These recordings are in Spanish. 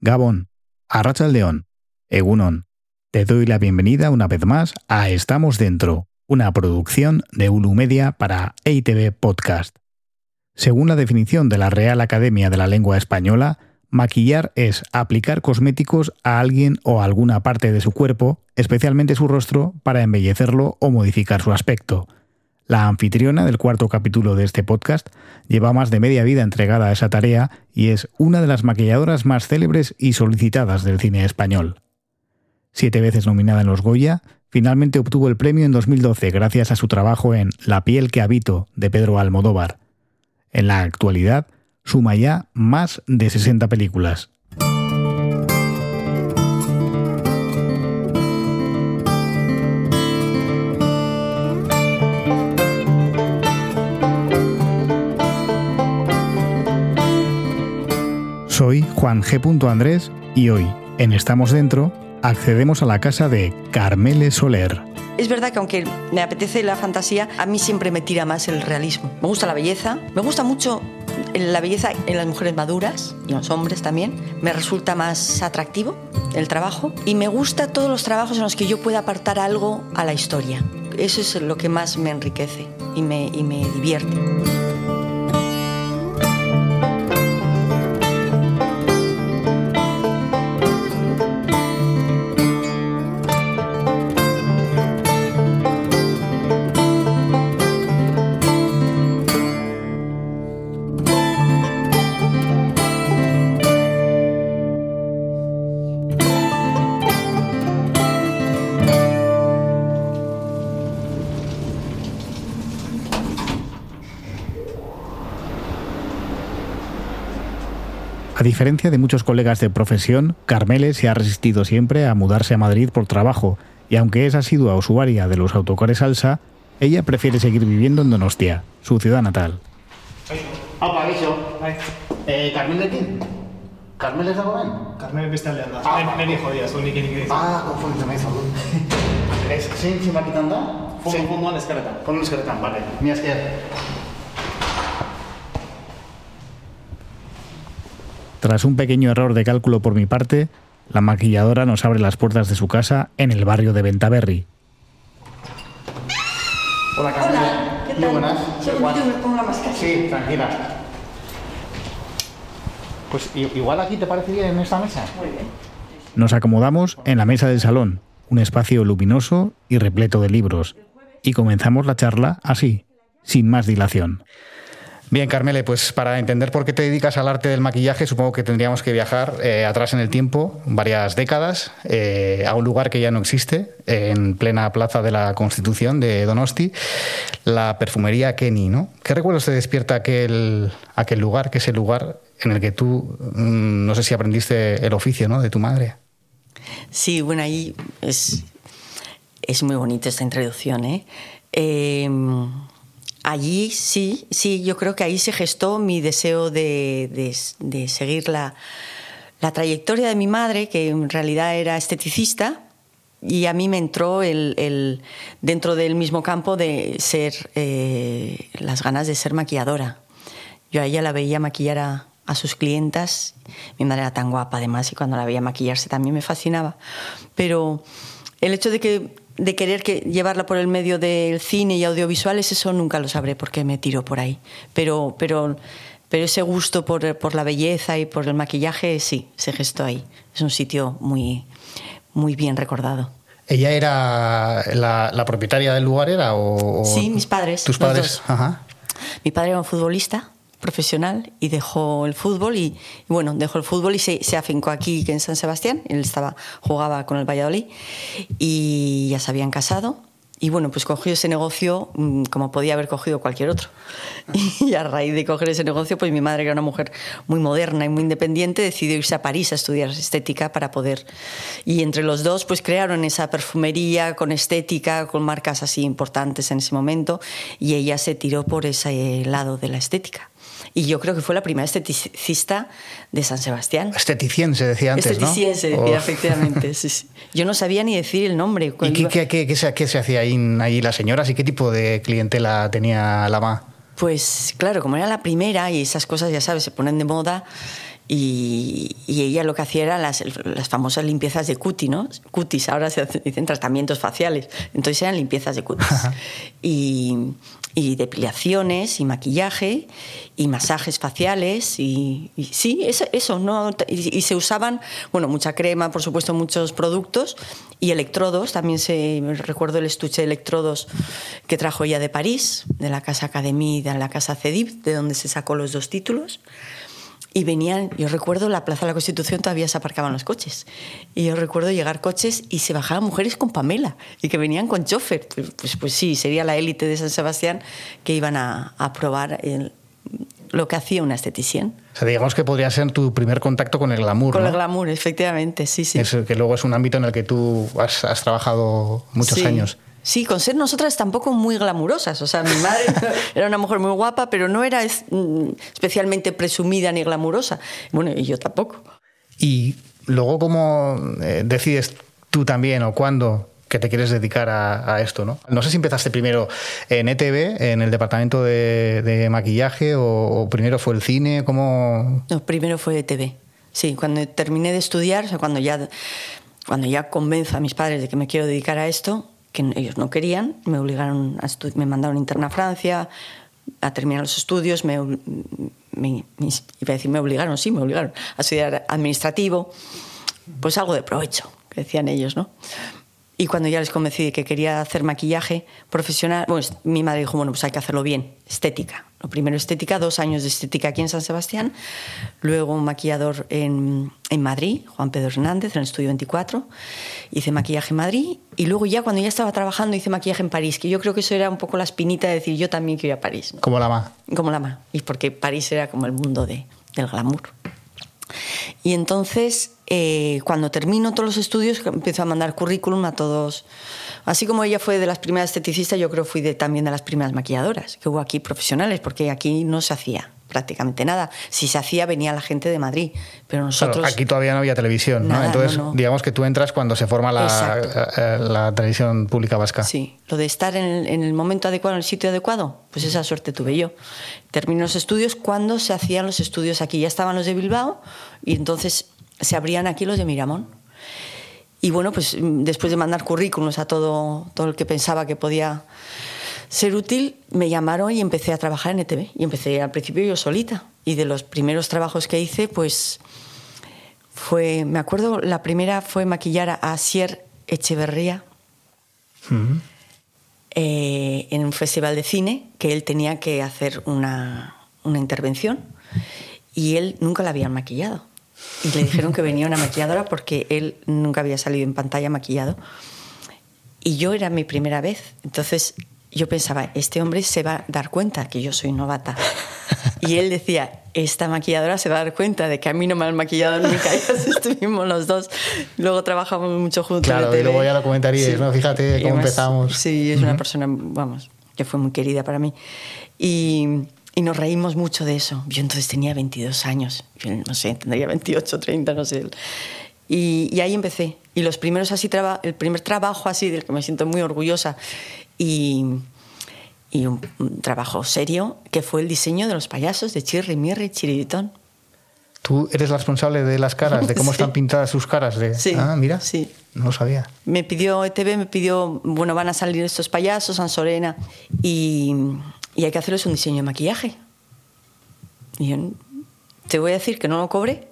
Gabón, Arracha León, Egunon. Te doy la bienvenida una vez más a Estamos Dentro, una producción de Ulu Media para EITV Podcast. Según la definición de la Real Academia de la Lengua Española, maquillar es aplicar cosméticos a alguien o a alguna parte de su cuerpo, especialmente su rostro, para embellecerlo o modificar su aspecto. La anfitriona del cuarto capítulo de este podcast lleva más de media vida entregada a esa tarea y es una de las maquilladoras más célebres y solicitadas del cine español. Siete veces nominada en los Goya, finalmente obtuvo el premio en 2012 gracias a su trabajo en La piel que habito de Pedro Almodóvar. En la actualidad, suma ya más de 60 películas. Soy Juan G. Andrés y hoy, en Estamos Dentro, accedemos a la casa de Carmele Soler. Es verdad que aunque me apetece la fantasía, a mí siempre me tira más el realismo. Me gusta la belleza, me gusta mucho la belleza en las mujeres maduras y en los hombres también. Me resulta más atractivo el trabajo y me gusta todos los trabajos en los que yo pueda apartar algo a la historia. Eso es lo que más me enriquece y me, y me divierte. Diferencia de muchos colegas de profesión, Carmele se ha resistido siempre a mudarse a Madrid por trabajo, y aunque es asidua usuaria de los autocares Alsa, ella prefiere seguir viviendo en Donostia, su ciudad natal. Apa, gixo. Eh, Carmel dekin? Carmel ez dago ben? Carmel beste aldean da. Ah. Neni jodia, zu nik nik nik. Ah, konfunditzen nahi zaudun. Ez, zein zenbakitan da? Fondo, fondoan eskerretan. Fondo eskerretan, bale. Mi esker. Tras un pequeño error de cálculo por mi parte, la maquilladora nos abre las puertas de su casa en el barrio de Ventaverri. Hola, Carmel. Hola, ¿qué Muy tal? buenas. Segundito, me pongo la máscara. Sí, tranquila. Pues igual aquí te parece bien en esta mesa. Muy bien. Nos acomodamos en la mesa del salón, un espacio luminoso y repleto de libros, y comenzamos la charla así, sin más dilación. Bien, Carmele, pues para entender por qué te dedicas al arte del maquillaje, supongo que tendríamos que viajar eh, atrás en el tiempo, varias décadas, eh, a un lugar que ya no existe, en plena plaza de la Constitución de Donosti, la perfumería Kenny, ¿no? ¿Qué recuerdos te despierta aquel, aquel lugar, que es el lugar en el que tú, mm, no sé si aprendiste el oficio, ¿no? De tu madre. Sí, bueno, ahí es, es muy bonita esta introducción. ¿eh? Eh, allí sí, sí, yo creo que ahí se gestó mi deseo de, de- seguir la, la trayectoria de mi madre, que en realidad era esteticista, y a mí me entró el, el- dentro del mismo campo de ser eh, las ganas de ser maquilladora. Yo a ella la veía maquillar a, a sus clientas. Mi madre era tan guapa además y cuando la veía maquillarse también me fascinaba. Pero el hecho de, que, de querer que, llevarla por el medio del cine y audiovisuales, eso nunca lo sabré porque me tiro por ahí. Pero, pero, pero ese gusto por, por la belleza y por el maquillaje, sí, se gestó ahí. Es un sitio muy, muy bien recordado. ¿Ella era la, la propietaria del lugar, era? O, o Sí, mis padres, ¿Tus padres? Ajá. Mi padre era un futbolista profesional y dejó el fútbol y, y bueno, dejó el fútbol y se, se afincó aquí en San Sebastián. Él estaba, jugaba con el Valladolid y ya se habían casado. Y bueno, pues cogió ese negocio mm, como podía haber cogido cualquier otro. Y a raíz de coger ese negocio, pues mi madre, que era una mujer muy moderna y muy independiente, decidió irse a París a estudiar estética para poder... Y entre los dos, pues crearon esa perfumería con estética, con marcas así importantes en ese momento, y ella se tiró por ese lado de la estética. Y yo creo que fue la primera esteticista de San Sebastián. Esteticien se decía antes, ¿no? Esteticien se decía, efectivamente. sí, sí. Yo no sabía ni decir el nombre. ¿Y qué, qué- qué- qué se, qué se hacía ahí, ahí las señoras y qué tipo de clientela tenía la MA? Pues claro, como era la primera y esas cosas, ya sabes, se ponen de moda Y, y ella lo que hacía era las, las famosas limpiezas de cutis, ¿no? Cutis, ahora se dicen tratamientos faciales. Entonces eran limpiezas de cutis. y, y depilaciones y maquillaje y masajes faciales y, y sí, eso, eso ¿no? Y, y se usaban, bueno, mucha crema, por supuesto, muchos productos y electrodos. También se, recuerdo el estuche de electrodos que trajo ella de París, de la Casa Académie, de la Casa Cedip, de donde se sacó los dos títulos. Y venían, yo recuerdo la Plaza de la Constitución todavía se aparcaban los coches. Y yo recuerdo llegar coches y se bajaban mujeres con Pamela y que venían con chofer. Pues, pues, pues sí, sería la élite de San Sebastián que iban a, a probar el- lo que hacía una esteticien. O sea, digamos que podría ser tu primer contacto con el glamour, Con ¿no? el glamour, efectivamente, sí, sí. Es- que luego es un ámbito en el que tú has, has trabajado muchos Sí. años. Sí, con ser nosotras tampoco muy glamurosas. O sea, mi madre era una mujer muy guapa, pero no era mm, especialmente presumida ni glamurosa. Bueno, y yo tampoco. Y luego, ¿cómo eh, decides tú también o cuándo que te quieres dedicar a, a esto? ¿no? no sé si empezaste primero en ETV, en el departamento de, de maquillaje, o, o primero fue el cine. ¿Cómo...? No, primero fue TV. Sí, cuando terminé de estudiar, o sea, cuando ya, cuando ya convenzo a mis padres de que me quiero dedicar a esto, que ellos no querían, me obligaron a me mandaron interna a Francia a terminar los estudios, me, me- me- iba a decir me obligaron, sí, me obligaron a estudiar administrativo, pues algo de provecho, que decían ellos, ¿no? Y cuando ya les convencí de que quería hacer maquillaje profesional, bueno, es- mi madre dijo, bueno, pues hay que hacerlo bien, estética. Lo primero estética, dos años de estética aquí en San Sebastián, luego un maquillador en, en Madrid, Juan Pedro Hernández, en el Estudio 24, hice maquillaje en Madrid y luego ya cuando ya estaba trabajando hice maquillaje en París, que yo creo que eso era un poco la espinita de decir, yo también quiero ir a París, ¿no? Como la ma. como la ma, y porque París era como el mundo de, del glamour. Y entonces, eh, cuando termino todos los estudios, empiezo a mandar currículum a todos. Así como ella fue de las primeras esteticistas, yo creo fui de, también de las primeras maquilladoras que hubo aquí profesionales, porque aquí no se hacía prácticamente nada. Si se hacía, venía la gente de Madrid, pero nosotros. Claro, aquí todavía no había televisión, Entonces, no, no. digamos que tú entras cuando se forma la, Exacto. eh, la televisión pública vasca. Sí, lo de estar en el, en el momento adecuado, en el sitio adecuado, pues esa suerte tuve yo. Terminé los estudios cuando se hacían los estudios aquí. Ya estaban los de Bilbao y entonces se abrían aquí los de Miramón. Y bueno, pues mm, después de mandar currículums a todo, todo el que pensaba que podía ser útil, me llamaron y empecé a trabajar en ETV. Y empecé al principio yo solita. Y de los primeros trabajos que hice, pues fue, me acuerdo, la primera fue maquillar a Asier Echeverría eh, en un festival de cine que él tenía que hacer una, una intervención y él nunca la habían maquillado. Y le dijeron que venía una maquilladora porque él nunca había salido en pantalla maquillado. Y yo era mi primera vez. Entonces yo pensaba, este hombre se va a dar cuenta que yo soy novata. Y él decía, esta maquilladora se va a dar cuenta de que a mí no me han maquillado nunca. Y así estuvimos los dos. Luego trabajamos mucho juntos. Claro, y luego ya lo comentaríais, ¿no? Fíjate cómo además, empezamos. Sí, es una persona, vamos, que fue muy querida para mí. Y, y nos reímos mucho de eso. Yo entonces tenía 22 años, yo no sé, tendría 28, 30, no sé. Y, y ahí empecé. Y los primeros así, traba, el primer trabajo así del que me siento muy orgullosa y, y un, un trabajo serio, que fue el diseño de los payasos de Chirri, Mirri, Chiritón. Tú eres la responsable de las caras, de cómo Sí. están pintadas sus caras. De... Sí, Ah, mira. sí. No lo sabía. Me pidió ETV, me pidió, bueno, van a salir estos payasos, San Sorena, y, y hay que hacerles un diseño de maquillaje. Y yo te voy a decir que no lo cobré,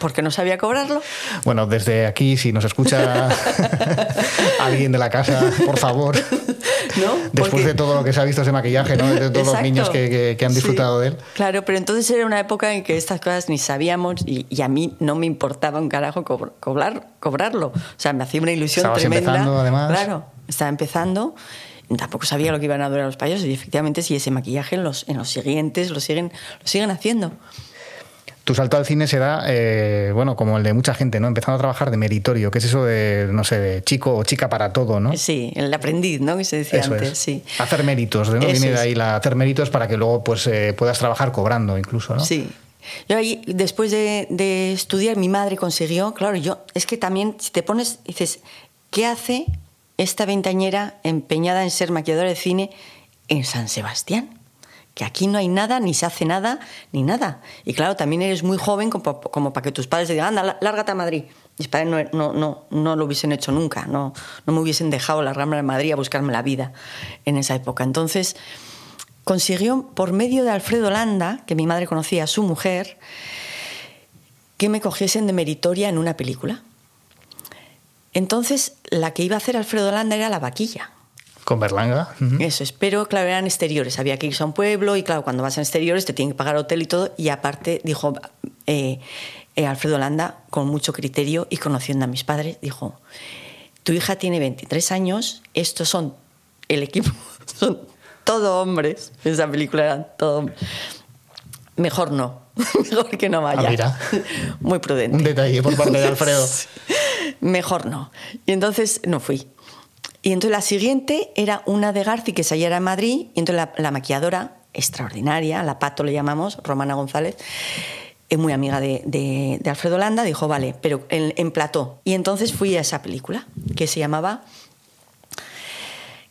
porque no sabía cobrarlo. Bueno, desde aquí, si nos escucha alguien de la casa, por favor, ¿No? después Porque- de todo lo que se ha visto ese maquillaje, ¿no? de todos los niños que, que- que han Sí. disfrutado de él. Claro, pero entonces era una época en que estas cosas ni sabíamos y, y a mí no me importaba un carajo cobr- cobrar, cobrarlo. O sea, me hacía una ilusión Estabas tremenda. empezando, además. Claro, estaba empezando. Tampoco sabía lo que iban a durar los payasos y efectivamente sí, ese maquillaje en los, en los siguientes lo siguen, lo siguen haciendo. Tu salto al cine se da, eh, bueno, como el de mucha gente, ¿no? Empezando a trabajar de meritorio, que es eso de, no sé, de chico o chica para todo, ¿no? Sí, el aprendiz, ¿no? Que se decía Eso antes, es. sí. Hacer méritos, ¿no? Eso Viene de ahí la hacer méritos para que luego pues eh, puedas trabajar cobrando incluso, ¿no? Sí. Yo ahí, después de, de estudiar, mi madre consiguió, claro, yo, es que también, si te pones, dices, ¿qué hace esta veintañera empeñada en ser maquilladora de cine en San Sebastián? que aquí no hay nada, ni se hace nada, ni nada. Y claro, también eres muy joven como, como para que tus padres te digan, anda, lárgate a Madrid. Mis padres no, no, no, no, lo hubiesen hecho nunca, no, no me hubiesen dejado largarme a Madrid a buscarme la vida en esa época. Entonces, consiguió, por medio de Alfredo Landa, que mi madre conocía a su mujer, que me cogiesen de meritoria en una película. Entonces, la que iba a hacer Alfredo Landa era La Vaquilla. Con Berlanga. Eso es, pero claro, eran exteriores. Había que irse a un pueblo y claro, cuando vas a exteriores te tienen que pagar hotel y todo. Y aparte, dijo eh, eh, Alfredo Landa, con mucho criterio y conociendo a mis padres, dijo, tu hija tiene 23 años, estos son el equipo, son todo hombres. Esa película era todo hombres. Mejor no, mejor que no vaya. Ah, mira. Muy prudente. Un detalle por parte de Alfredo. Mejor no. Y entonces no fui. Y entonces la siguiente era una de Garci que se en Madrid, y entonces la, la maquilladora, extraordinaria, la Pato le llamamos, Romana González, es muy amiga de, de, de Alfredo Landa, dijo, vale, pero en, en, plató. Y entonces fui a esa película, que se llamaba...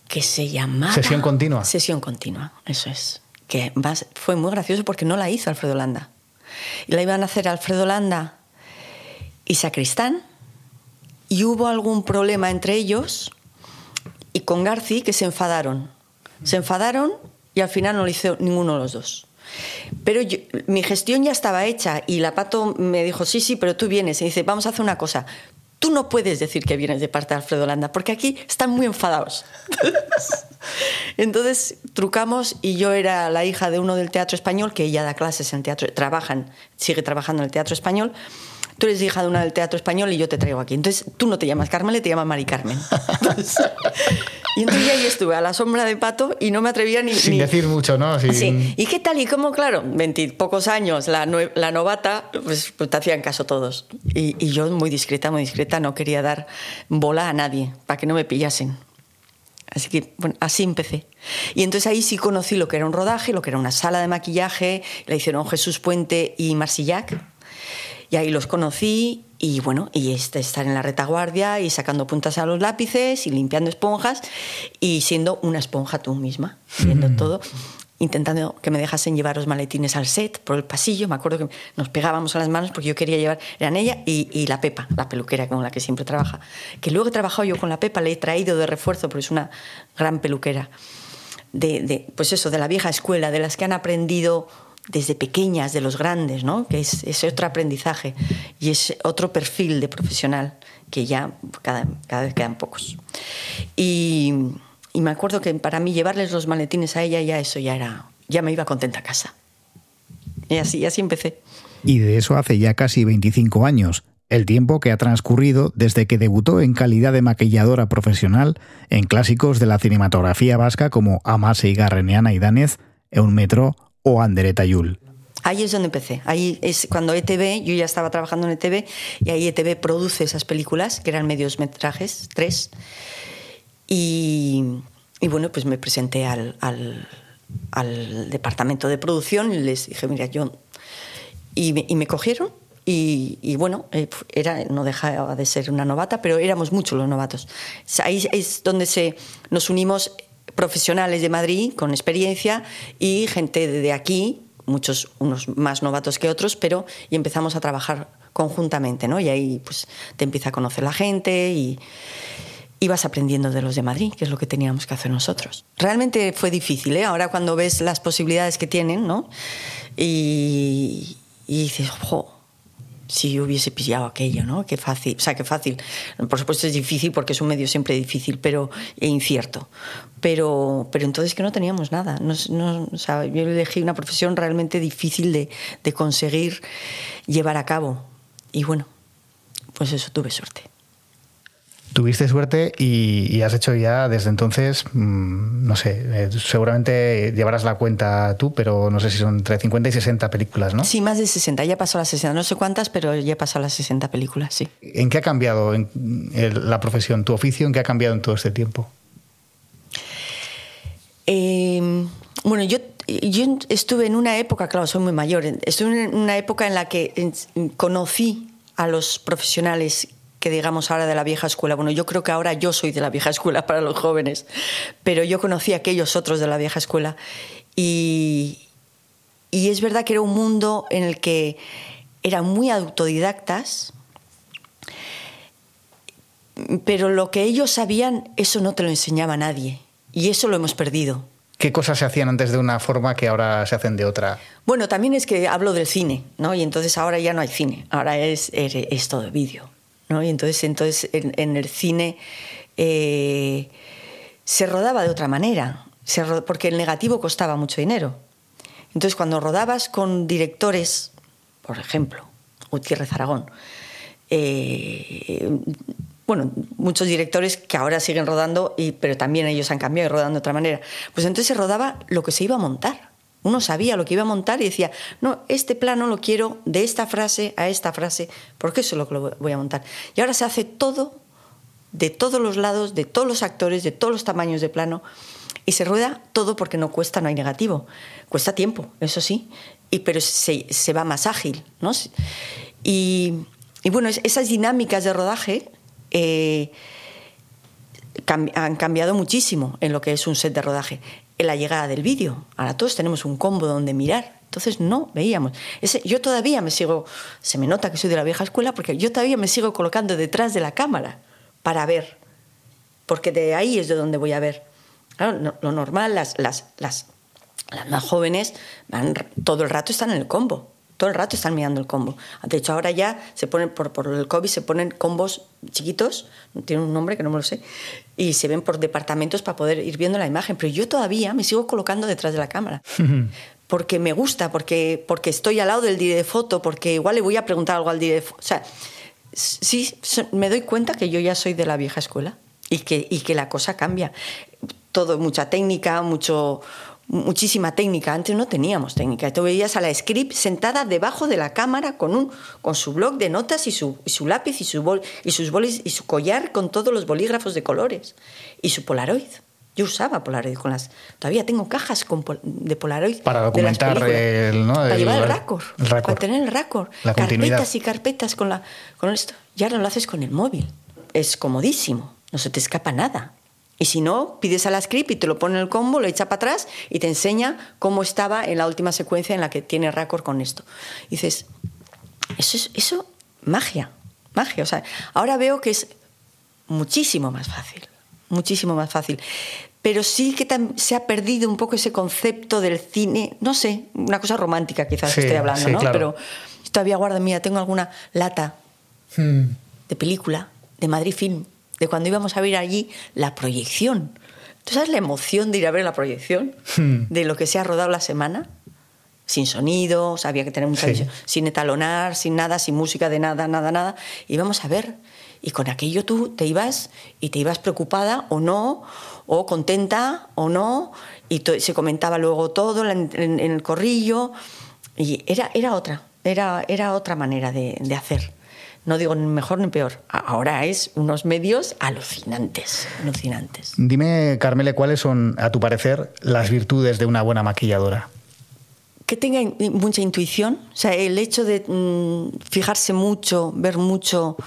que se llamaba... Sesión continua. Sesión continua, eso es. Que más, fue muy gracioso porque no la hizo Alfredo Landa. Y la iban a hacer Alfredo Landa y Sacristán, y hubo algún problema entre ellos y con Garci que se enfadaron. Se enfadaron y al final no lo hizo ninguno de los dos. Pero mi gestión ya estaba hecha y la Pato me dijo, sí, sí, pero tú vienes. Y dice, vamos a hacer una cosa. Tú no puedes decir que vienes de parte de Alfredo Landa, porque aquí están muy enfadados. Entonces trucamos y yo era la hija de uno del teatro español, que ella da clases en teatro, trabajan, sigue trabajando en el teatro español tú eres hija de una del teatro español y yo te traigo aquí. Entonces tú no te llamas Carmen, te llamas Mari Carmen. Entonces, y entonces ahí estuve a la sombra de Pato y no me atrevía ni... Sin ni... decir mucho, ¿no? Sin... Sí. ¿Y qué tal? Y cómo, claro, veintipocos años, la, la novata, pues, pues, te hacían caso todos. Y, y yo muy discreta, muy discreta, no quería dar bola a nadie para que no me pillasen. Así que, bueno, así empecé. Y entonces ahí sí conocí lo que era un rodaje, lo que era una sala de maquillaje, la hicieron Jesús Puente y Marsillac. Y ahí los conocí y bueno, y este, estar en la retaguardia y sacando puntas a los lápices y limpiando esponjas y siendo una esponja tú misma, viendo mm. todo, intentando que me dejasen llevar los maletines al set por el pasillo. Me acuerdo que nos pegábamos a las manos porque yo quería llevar, eran ella y, y la Pepa, la peluquera con la que siempre trabaja. Que luego he trabajado yo con la Pepa, le he traído de refuerzo porque es una gran peluquera. De, de, pues eso, de la vieja escuela, de las que han aprendido desde pequeñas de los grandes, ¿no? que es, es, otro aprendizaje y es otro perfil de profesional que ya cada, cada vez quedan pocos. Y, y, me acuerdo que para mí llevarles los maletines a ella ya eso ya era, ya me iba contenta a casa. Y así, así empecé. Y de eso hace ya casi 25 años, el tiempo que ha transcurrido desde que debutó en calidad de maquilladora profesional en clásicos de la cinematografía vasca como Amase y Garreneana y Danez, un metro o Andereta Yul. Ahí es donde empecé. Ahí es cuando ETV, yo ya estaba trabajando en ETV, y ahí ETV produce esas películas, que eran medios metrajes, tres. Y, y bueno, pues me presenté al, al, al, departamento de producción y les dije, mira, yo. Y me, y me cogieron. Y, y, bueno, eh, era, no dejaba de ser una novata, pero éramos muchos los novatos. Ahí es donde se, nos unimos profesionales de Madrid con experiencia y gente de aquí, muchos unos más novatos que otros, pero y empezamos a trabajar conjuntamente, ¿no? Y ahí pues te empieza a conocer la gente y, y vas aprendiendo de los de Madrid, que es lo que teníamos que hacer nosotros. Realmente fue difícil, ¿eh? Ahora cuando ves las posibilidades que tienen, ¿no? Y, y dices, jo, si yo hubiese pillado aquello, ¿no? Qué fácil, o sea, qué fácil. Por supuesto es difícil porque es un medio siempre difícil, pero e incierto. Pero, pero entonces que no teníamos nada. No, no, o sea, yo elegí una profesión realmente difícil de, de conseguir llevar a cabo. Y bueno, pues eso, tuve suerte. Tuviste suerte y, y, has hecho ya desde entonces, mmm, no sé, eh, seguramente llevarás la cuenta tú, pero no sé si son entre 50 y 60 películas, ¿no? Sí, más de 60, ya pasó las 60, no sé cuántas, pero ya pasó las 60 películas, sí. ¿En qué ha cambiado en, en la profesión, tu oficio, en qué ha cambiado en todo este tiempo? Eh, bueno, yo, yo estuve en una época, claro, soy muy mayor, estuve en una época en la que conocí a los profesionales que digamos ahora de la vieja escuela. Bueno, yo creo que ahora yo soy de la vieja escuela para los jóvenes, pero yo conocí a aquellos otros de la vieja escuela Y, y es verdad que era un mundo en el que eran muy autodidactas, pero lo que ellos sabían, eso no te lo enseñaba nadie. Y eso lo hemos perdido. ¿Qué cosas se hacían antes de una forma que ahora se hacen de otra? Bueno, también es que hablo del cine, ¿no? Y entonces ahora ya no hay cine, ahora es, es, todo vídeo, Y entonces, entonces en, el cine eh, se rodaba de otra manera, porque el negativo costaba mucho dinero. Entonces, cuando rodabas con directores, por ejemplo, Gutiérrez Aragón, eh, bueno, muchos directores que ahora siguen rodando, y, pero también ellos han cambiado y rodan de otra manera. Pues entonces se rodaba lo que se iba a montar. Uno sabía lo que iba a montar y decía, no, este plano lo quiero de esta frase a esta frase, porque eso es lo que voy a montar. Y ahora se hace todo, de todos los lados, de todos los actores, de todos los tamaños de plano, y se rueda todo porque no cuesta, no hay negativo. Cuesta tiempo, eso sí, y, pero se, se va más ágil. ¿no? Y, y bueno, esas dinámicas de rodaje eh, han cambiado muchísimo en lo que es un set de rodaje. La llegada del vídeo, ahora todos tenemos un combo donde mirar. Entonces no veíamos. Ese, yo todavía me sigo, se me nota que soy de la vieja escuela porque yo todavía me sigo colocando detrás de la cámara para ver, porque de ahí es de donde voy a ver. lo normal, las, las, las, las más jóvenes van todo el rato están en el combo todo el rato están mirando el combo. De hecho, ahora ya se ponen, por, por el COVID, se ponen combos chiquitos, tiene un nombre que no me lo sé, y se ven por departamentos para poder ir viendo la imagen. Pero yo todavía me sigo colocando detrás de la cámara. porque me gusta, porque, porque estoy al lado del dire de foto, porque igual le voy a preguntar algo al dire de foto. O sea, sí, me doy cuenta que yo ya soy de la vieja escuela y que, y que la cosa cambia. Todo, mucha técnica, mucho muchísima técnica. Antes no teníamos técnica. Tú veías a la script sentada debajo de la cámara con, un, con su blog de notas y su, su lápiz y, su bol, y sus bolis y su collar con todos los bolígrafos de colores y su Polaroid. Yo usaba Polaroid con las. Todavía tengo cajas de Polaroid. Para documentar el. ¿no? Para llevar el récord. Para tener el récord. Carpetas y carpetas con, la, con esto. Ya lo haces con el móvil. Es comodísimo. No se te escapa nada. Y si no, pides a la script y te lo pone en el combo, lo echa para atrás y te enseña cómo estaba en la última secuencia en la que tiene récord con esto. Y dices, eso es eso, magia, magia. O sea, ahora veo que es muchísimo más fácil, muchísimo más fácil. Pero sí que se ha perdido un poco ese concepto del cine, no sé, una cosa romántica quizás estoy hablando, ¿no? Pero todavía guardo, mira, tengo alguna lata hmm. de película de Madrid Film de cuando íbamos a ver allí la proyección. ¿Tú sabes la emoción de ir a ver la proyección? Hmm. De lo que se ha rodado la semana. Sin sonido, había que tener mucha visión, sin etalonar, sin nada, sin música de nada, nada, nada. Íbamos a ver. Y con aquello tú te ibas y te ibas preocupada o no, o contenta o no, y se comentaba luego todo en, el corrillo. Y era, era otra, era, era otra manera de, de hacer no digo ni mejor ni peor. Ahora es unos medios alucinantes, alucinantes. Dime, Carmele, ¿cuáles son, a tu parecer, las virtudes de una buena maquilladora? Que tenga mucha intuición, o sea, el hecho de mm, fijarse mucho, ver mucho.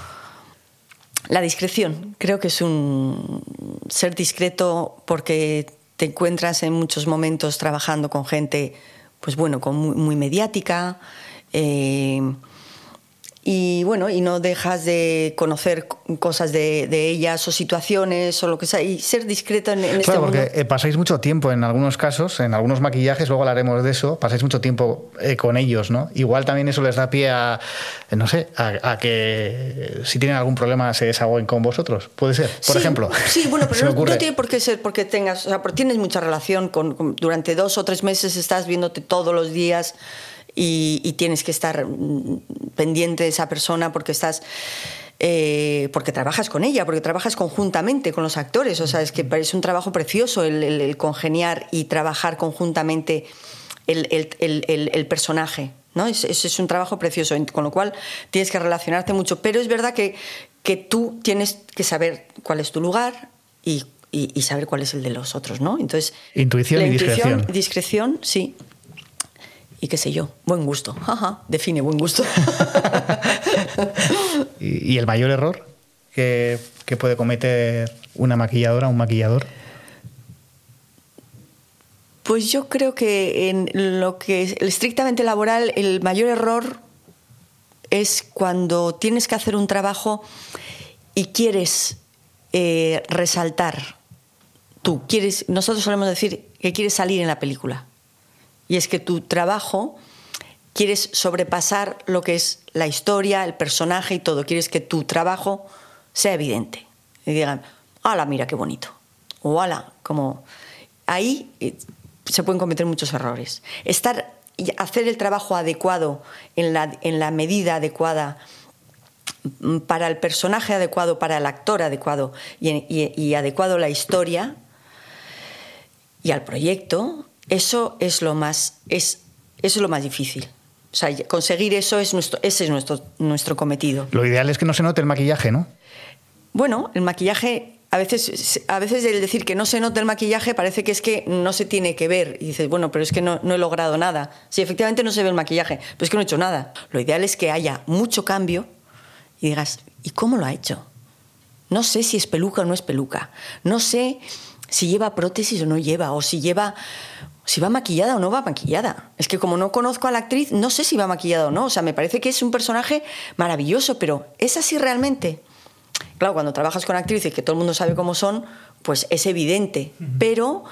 La discreción, creo que es un ser discreto porque te encuentras en muchos momentos trabajando con gente, pues bueno, con muy, mediática. Eh, y bueno, y no dejas de conocer cosas de, ellas o situaciones o lo que sea, y ser discreto en, en claro, este porque eh, pasáis mucho tiempo en algunos casos, en algunos maquillajes, luego hablaremos de eso, pasáis mucho tiempo eh, con ellos, ¿no? Igual también eso les da pie a, eh, no sé, a, que si tienen algún problema se desahoguen con vosotros, puede ser, por ejemplo. Sí, bueno, pero no, tiene por qué ser porque tengas, o sea, porque tienes mucha relación con, durante dos o tres meses estás viéndote todos los días y, tienes que estar pendiente de esa persona porque estás... Eh, porque trabajas con ella, porque trabajas conjuntamente con los actores. O sea, es que es un trabajo precioso el, congeniar y trabajar conjuntamente el, personaje. ¿no? Ese es, un trabajo precioso, con lo cual tienes que relacionarte mucho. Pero es verdad que, que tú tienes que saber cuál es tu lugar y, y, saber cuál es el de los otros. ¿no? Entonces, intuición y discreción. Discreción, sí y qué sé yo, buen gusto. Ajá, define buen gusto. ¿Y, el mayor error que, puede cometer una maquilladora, un maquillador? Pues yo creo que en lo que es estrictamente laboral, el mayor error es cuando tienes que hacer un trabajo y quieres eh, resaltar. Tú quieres, nosotros solemos decir que quieres salir en la película. Y es que tu trabajo quieres sobrepasar lo que es la historia, el personaje y todo. Quieres que tu trabajo sea evidente. Y digan, ¡hala, mira qué bonito! O ¡hala! Como. Ahí eh, se pueden cometer muchos errores. Estar, hacer el trabajo adecuado, en la, en la medida adecuada, mm, para el personaje adecuado, para el actor adecuado y, y, y adecuado la historia y al proyecto, eso es lo más, es, eso es lo más difícil. O sea, conseguir eso es nuestro, ese es nuestro, nuestro cometido. Lo ideal es que no se note el maquillaje, ¿no? Bueno, el maquillaje, a veces, a veces el decir que no se note el maquillaje parece que es que no se tiene que ver. Y dices, bueno, pero es que no, no he logrado nada. Sí, efectivamente no se ve el maquillaje, pero es que no he hecho nada. Lo ideal es que haya mucho cambio y digas, ¿y cómo lo ha hecho? No sé si es peluca o no es peluca. No sé si lleva prótesis o no lleva, o si lleva si va maquillada o no va maquillada. Es que como no conozco a la actriz, no sé si va maquillada o no. O sea, me parece que es un personaje maravilloso, pero ¿es así realmente? Claro, cuando trabajas con actrices que todo el mundo sabe cómo son, pues es evidente. Pero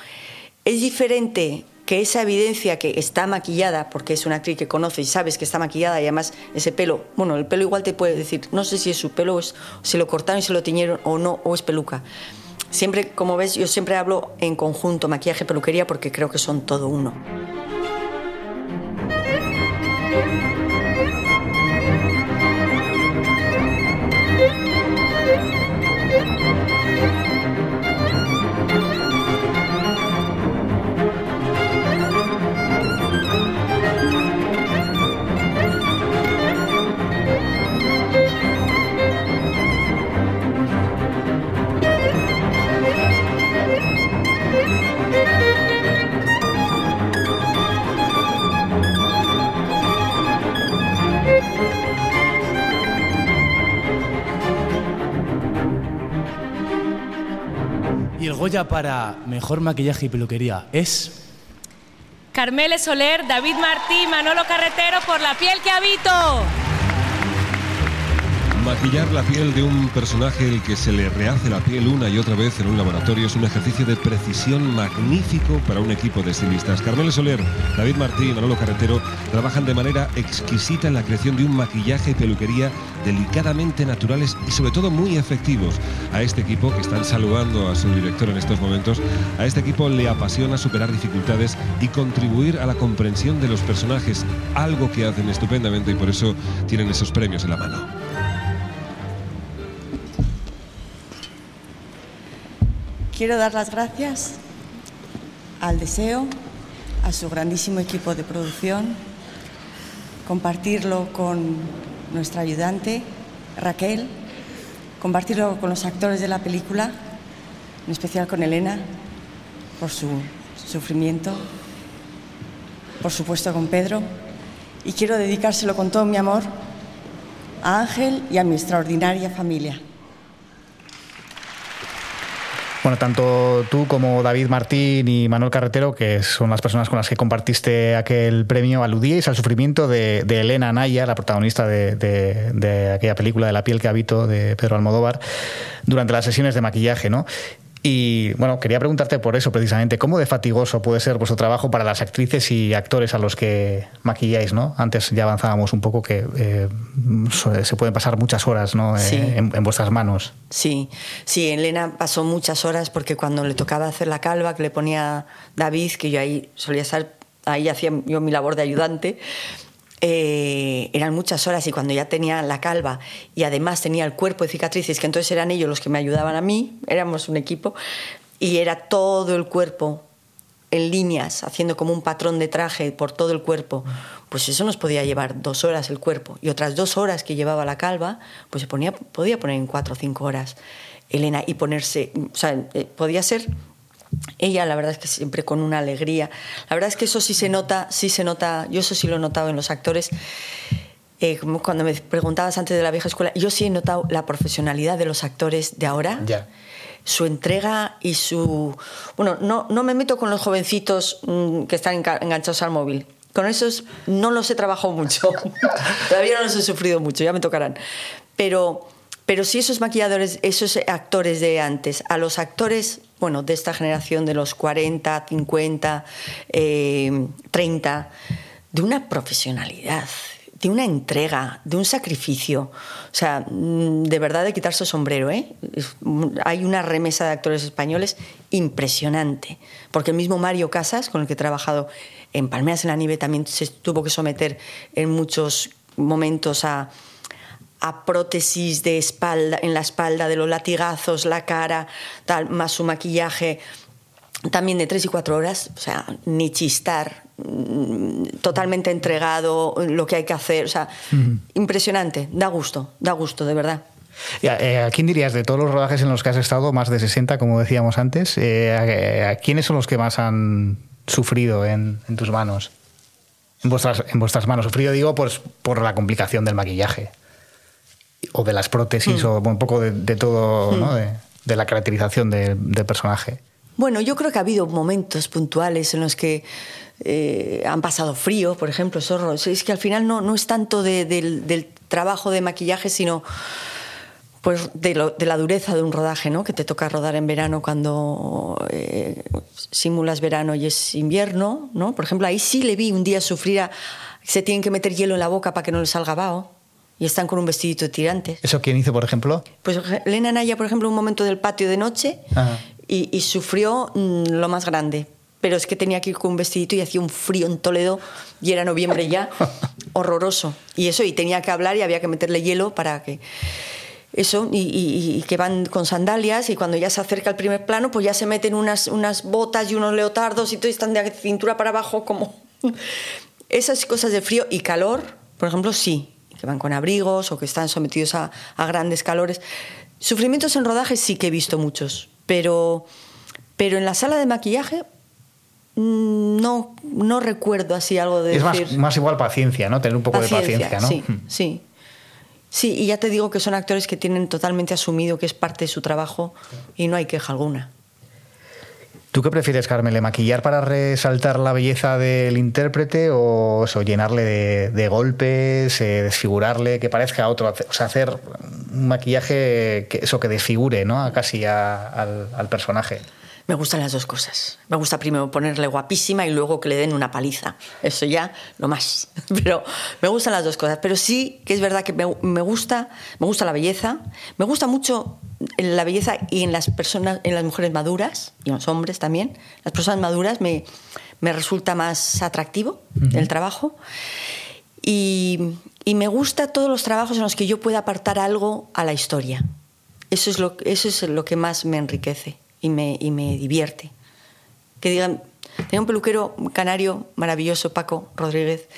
es diferente que esa evidencia que está maquillada, porque es una actriz que conoces y sabes que está maquillada y además ese pelo, bueno, el pelo igual te puede decir, no sé si es su pelo, o es, si lo cortaron y se lo tiñeron o no, o es peluca. Siempre, como ves, yo siempre hablo en conjunto, maquillaje, peluquería, porque creo que son todo uno. Goya para mejor maquillaje y peluquería es. Carmele Soler, David Martí, Manolo Carretero por la piel que habito. Maquillar la piel de un personaje el que se le rehace la piel una y otra vez en un laboratorio es un ejercicio de precisión magnífico para un equipo de estilistas. Carmelo Soler, David Martí y Manolo Carretero trabajan de manera exquisita en la creación de un maquillaje y peluquería delicadamente naturales y sobre todo muy efectivos. A este equipo, que están saludando a su director en estos momentos, a este equipo le apasiona superar dificultades y contribuir a la comprensión de los personajes, algo que hacen estupendamente y por eso tienen esos premios en la mano. Quiero dar las gracias al Deseo, a su grandísimo equipo de producción, compartirlo con nuestra ayudante Raquel, compartirlo con los actores de la película, en especial con Elena, por su sufrimiento, por supuesto con Pedro, y quiero dedicárselo con todo mi amor a Ángel y a mi extraordinaria familia. Bueno, tanto tú como David Martín y Manuel Carretero, que son las personas con las que compartiste aquel premio, aludíais al sufrimiento de, Elena Naya, la protagonista de, aquella película de La piel que habito de Pedro Almodóvar, durante las sesiones de maquillaje, ¿no? Y bueno, quería preguntarte por eso precisamente, ¿cómo de fatigoso puede ser vuestro trabajo para las actrices y actores a los que maquilláis? ¿no? Antes ya avanzábamos un poco que eh, se pueden pasar muchas horas ¿no? Sí. Eh, en, en, vuestras manos. Sí, sí, Elena pasó muchas horas porque cuando le tocaba hacer la calva que le ponía David, que yo ahí solía estar, ahí hacía yo mi labor de ayudante, eh, eran muchas horas y cuando ya tenía la calva y además tenía el cuerpo de cicatrices, que entonces eran ellos los que me ayudaban a mí, éramos un equipo, y era todo el cuerpo en líneas, haciendo como un patrón de traje por todo el cuerpo, pues eso nos podía llevar dos horas el cuerpo. Y otras dos horas que llevaba la calva, pues se podía poner en cuatro o cinco horas Elena y ponerse, o sea, eh, podía ser ella la verdad es que siempre con una alegría. La verdad es que eso sí se nota, sí se nota, yo eso sí lo he notado en los actores. Eh, cuando me preguntabas antes de la vieja escuela, yo sí he notado la profesionalidad de los actores de ahora. Ya. su entrega y su... Bueno, no, no me meto con los jovencitos mm, que están enga- enganchados al móvil. Con esos no los he trabajado mucho. Todavía no los he sufrido mucho, ya me tocarán. Pero, pero sí esos maquilladores, esos actores de antes, a los actores, bueno, de esta generación de los 40, 50, eh, 30, de una profesionalidad, de una entrega, de un sacrificio. O sea, mm, de verdad de quitarse el sombrero, ¿eh? Hay una remesa de actores españoles impresionante. Porque el mismo Mario Casas, con el que he trabajado en Palmeras en la Nieve, también se tuvo que someter en muchos momentos a, a prótesis de espalda, en la espalda, de los latigazos, la cara, tal, más su maquillaje también de tres y cuatro horas, o sea, ni chistar, mm, totalmente entregado, lo que hay que hacer, o sea, impresionante, da gusto, da gusto, de verdad. A, eh, ¿A quién dirías de todos los rodajes en los que has estado, más de 60, como decíamos antes, eh, a, a quiénes son los que más han sufrido en, en tus manos? En vuestras, en vuestras manos. Sufrido, digo, pues por la complicación del maquillaje. O de las prótesis, o un poco de, de todo, ¿no? De, de la caracterización de- del personaje. Bueno, yo creo que ha habido momentos puntuales en los que eh, han pasado frío, por ejemplo, Zorro. Es que al final no, no es tanto de- del, del trabajo de maquillaje, sino pues de, lo- de la dureza de un rodaje, ¿no? Que te toca rodar en verano cuando eh, simulas verano y es invierno, ¿no? Por ejemplo, ahí sí le vi un día sufrir a... Se tienen que meter hielo en la boca para que no les salga vaho y están con un vestidito de tirantes. ¿Eso quién hizo, por ejemplo? Pues Elena Naya, por ejemplo, un momento del patio de noche Ajá. y, y sufrió mm, lo más grande. Pero es que tenía que ir con un vestidito y hacía un frío en Toledo y era noviembre ya, horroroso. Y eso, y tenía que hablar y había que meterle hielo para que... Eso, y, y- y que van con sandalias y cuando ya se acerca el primer plano, pues ya se meten unas, unas botas y unos leotardos y todo y están de cintura para abajo como... Esas cosas de frío y calor, por ejemplo, sí, que van con abrigos o que están sometidos a, a grandes calores. Sufrimientos en rodaje sí que he visto muchos, pero, pero en la sala de maquillaje mm, no, no recuerdo así algo de Es más, decir... más igual paciencia, ¿no? Tener un poco de paciencia, ¿no? Sí, Hmm. sí. Sí, y ya te digo que son actores que tienen totalmente asumido que es parte de su trabajo y no hay queja alguna. ¿Tú qué prefieres, Carmele? ¿Maquillar para resaltar la belleza del intérprete o eso, llenarle de, golpes, eh, desfigurarle, que parezca otro? O sea, hacer un maquillaje que eso que desfigure ¿no? a casi a- al, personaje. Me gustan las dos cosas. Me gusta primero ponerle guapísima y luego que le den una paliza. Eso ya lo más. Pero me gustan las dos cosas. Pero sí que es verdad que me gusta, me gusta la belleza. Me gusta mucho la belleza y en las personas, en las mujeres maduras y en los hombres también. Las personas maduras me, me resulta más atractivo el trabajo. Y, y me gusta todos los trabajos en los que yo pueda apartar algo a la historia. Eso es lo, eso es lo que más me enriquece y me, y me divierte. Que digan, tenía un peluquero canario maravilloso, Paco Rodríguez,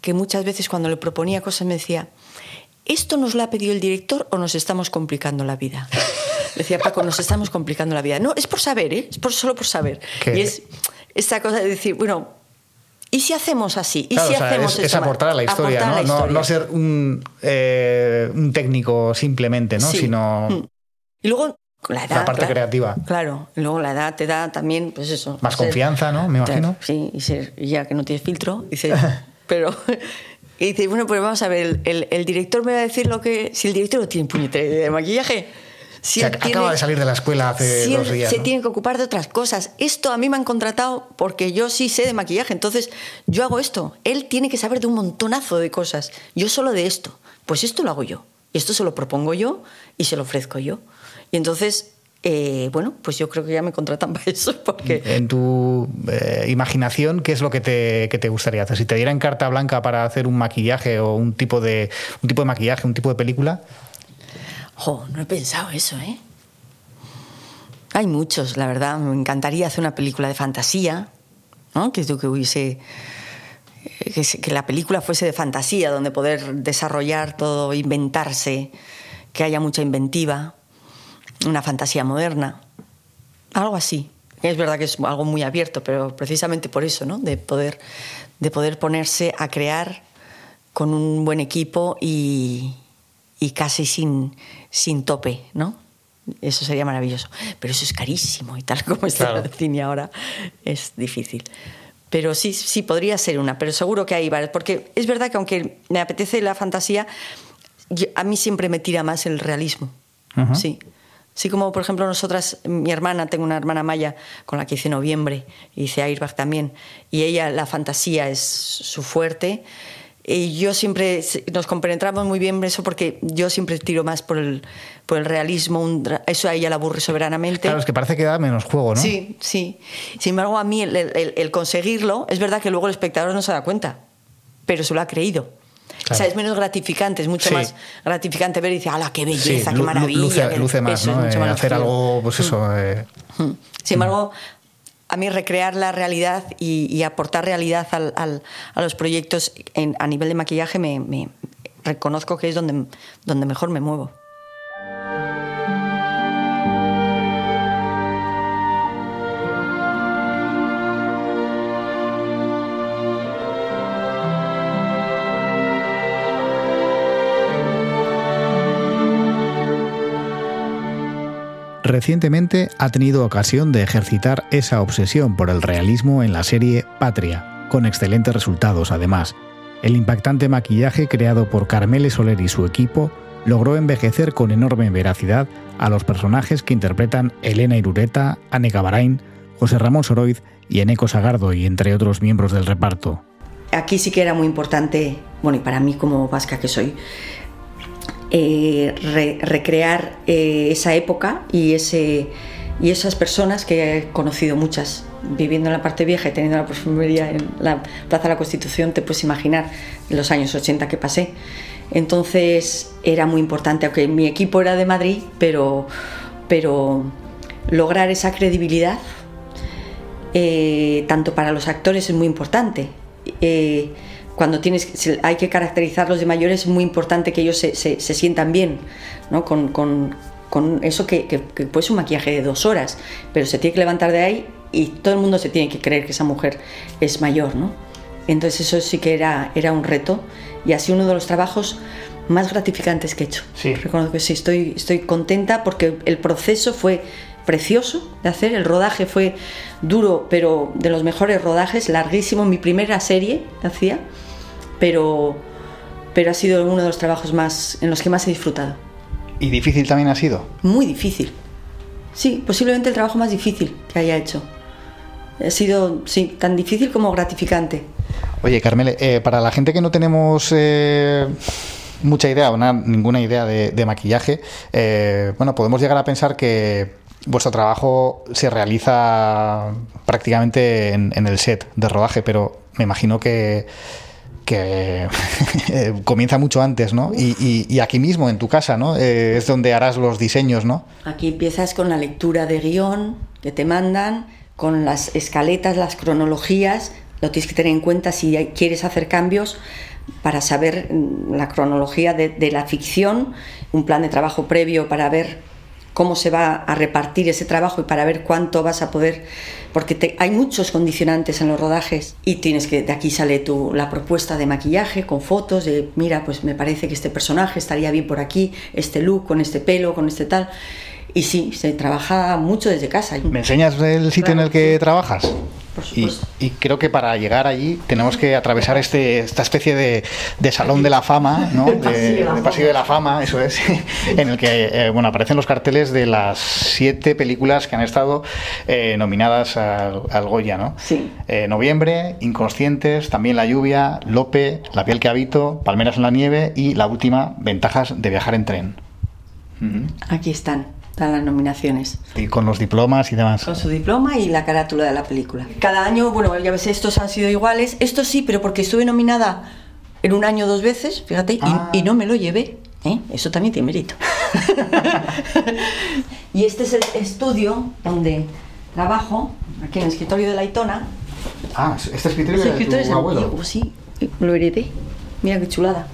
que muchas veces cuando le proponía cosas me decía, ¿esto nos lo ha pedido el director o nos estamos complicando la vida? Decía Paco, nos estamos complicando la vida. No, es por saber, ¿eh? es por, solo por saber. Y es esta cosa de decir, bueno, ¿y si hacemos así? ¿Y Claro, si o sea, hacemos es, aportar a la historia, a ¿no? la No, historia. no ser un, eh, un técnico simplemente, ¿no? Sí. sino. Y luego la edad. la parte claro. creativa. Claro, y luego la edad te da también, pues eso. Más confianza, ¿no? Me imagino. Sí, y, ser- y ya que no tienes filtro, dices, pero. Y dices, bueno, pues vamos a ver, el, el- el director me va a decir lo que. Si el director no tiene puñetera idea de maquillaje. Si Se él ac- tiene- acaba de salir de la escuela hace si dos días. se ¿no? tiene que ocupar de otras cosas. Esto a mí me han contratado porque yo sí sé de maquillaje, entonces yo hago esto. Él tiene que saber de un montonazo de cosas. Yo solo de esto. Pues esto lo hago yo. Y esto se lo propongo yo y se lo ofrezco yo. Y entonces, eh, bueno, pues yo creo que ya me contratan para eso porque... En tu eh, imaginación, ¿qué es lo que te, que te gustaría hacer? Si te dieran carta blanca para hacer un maquillaje o un tipo de, un tipo de maquillaje, un tipo de película, Jo, no he pensado eso, ¿eh? Hay muchos, la verdad. Me encantaría hacer una película de fantasía, ¿no? Que, que hubiese. eh, Que, que la película fuese de fantasía, donde poder desarrollar todo, inventarse, que haya mucha inventiva, una fantasía moderna. Algo así. Es verdad que es algo muy abierto, pero precisamente por eso, ¿no? De poder, de poder ponerse a crear con un buen equipo y, y casi sin, sin tope, ¿no? Eso sería maravilloso. Pero eso es carísimo y tal como está Claro. el cine ahora es difícil. Pero sí, sí, podría ser una, pero seguro que hay varias. Porque es verdad que aunque me apetece la fantasía, yo- a mí siempre me tira más el realismo. Sí. Sí, como por ejemplo nosotras, mi hermana, tengo una hermana Maya con la que hice noviembre, hice Airbag también, y ella la fantasía es su fuerte. Y yo siempre nos compenetramos muy bien en eso porque yo siempre tiro más por el, por el realismo, un eso a ella la aburre soberanamente. Claro, es que parece que da menos juego, ¿no? Sí, sí. Sin embargo, a mí el, el- el conseguirlo, es verdad que luego el espectador no se da cuenta, pero se lo ha creído. O sea, es menos gratificante, es mucho Sí. más gratificante ver y decir, ¡hala, qué belleza, qué maravilla! Luce, qué-". luce más, es ¿no? mucho Eh, más hacer algo, pues eso. eh, Mm. Sin embargo, a mí recrear la realidad y, y aportar realidad al- al- a los proyectos en- a nivel de maquillaje me, me- reconozco que es donde, donde mejor me muevo. Recientemente ha tenido ocasión de ejercitar esa obsesión por el realismo en la serie Patria, con excelentes resultados además. El impactante maquillaje creado por Carmele Soler y su equipo logró envejecer con enorme veracidad a los personajes que interpretan Elena Irureta, Anne Gabarain, José Ramón Soroiz y Eneco Sagardo y entre otros miembros del reparto. Aquí sí que era muy importante, bueno, y para mí como vasca que soy, eh, re- recrear eh, esa época y, ese, y esas personas que he conocido muchas, viviendo en la parte vieja y teniendo la perfumería en la Plaza de la Constitución, te puedes imaginar los años 80 que pasé. Entonces era muy importante, aunque mi equipo era de Madrid, pero, pero lograr esa credibilidad eh, tanto para los actores es muy importante. Cuando tienes, hay que caracterizarlos de mayores, es muy importante que ellos se, se- se sientan bien, ¿no? con, con- con eso que, que, que puede ser un maquillaje de dos horas, pero se tiene que levantar de ahí y todo el mundo se tiene que creer que esa mujer es mayor. ¿no? Entonces eso sí que era, era un reto y sido uno de los trabajos más gratificantes que he hecho. Sí. Reconozco que sí, estoy, estoy contenta porque el proceso fue precioso de hacer, el rodaje fue duro, pero de los mejores rodajes, larguísimo, mi primera serie hacía, pero, pero ha sido uno de los trabajos más en los que más he disfrutado. ¿Y difícil también ha sido? Muy difícil. Sí, posiblemente el trabajo más difícil que haya hecho. Ha sido, sí, tan difícil como gratificante. Oye, Carmele, eh, para la gente que no tenemos eh, mucha idea o na- ninguna idea de, de maquillaje, eh, bueno, podemos llegar a pensar que vuestro trabajo se realiza prácticamente en, en el set de rodaje, pero me imagino que, que eh, comienza mucho antes, ¿no? Y, aquí mismo, en tu casa, ¿no? Eh, es donde harás los diseños, ¿no? Aquí empiezas con la lectura de guion que te mandan, con las escaletas, las cronologías. Lo tienes que tener en cuenta si quieres hacer cambios para saber mm, la cronología de la ficción, un plan de trabajo previo para ver cómo se va a repartir ese trabajo y para ver cuánto vas a poder, porque te- hay muchos condicionantes en los rodajes y tienes que, de aquí sale tu, la propuesta de maquillaje con fotos de, mira, pues me parece que este personaje estaría bien por aquí, este look, con este pelo, con este tal. Y sí, se trabaja mucho desde casa. ¿Me enseñas el sitio en el que trabajas? Por Y, supuesto. y creo que para llegar allí tenemos que atravesar este, esta especie de, de salón de la fama, ¿no? De, de la de pasillo de la fama, eso es, en el que eh, bueno, aparecen los carteles de las siete películas que han estado eh, nominadas al, al Goya, ¿no? Sí. Eh, noviembre, Inconscientes, también La lluvia, Lope, La piel que habito, Palmeras en la nieve y la última, Ventajas de viajar en tren. Aquí están, están las nominaciones. Y con los diplomas y demás. Con su diploma y la carátula de la película. Cada año, bueno, ya ves, estos han sido iguales. Estos sí, pero porque estuve nominada en un año dos veces, fíjate, y- Ah. y, no me lo llevé. ¿eh? Eso también tiene mérito. y este es el estudio donde trabajo, aquí en el escritorio de la Itona. Ah, este escritorio Ese de escritorio es tu abuelo. sí, lo heredé. Mira qué chulada.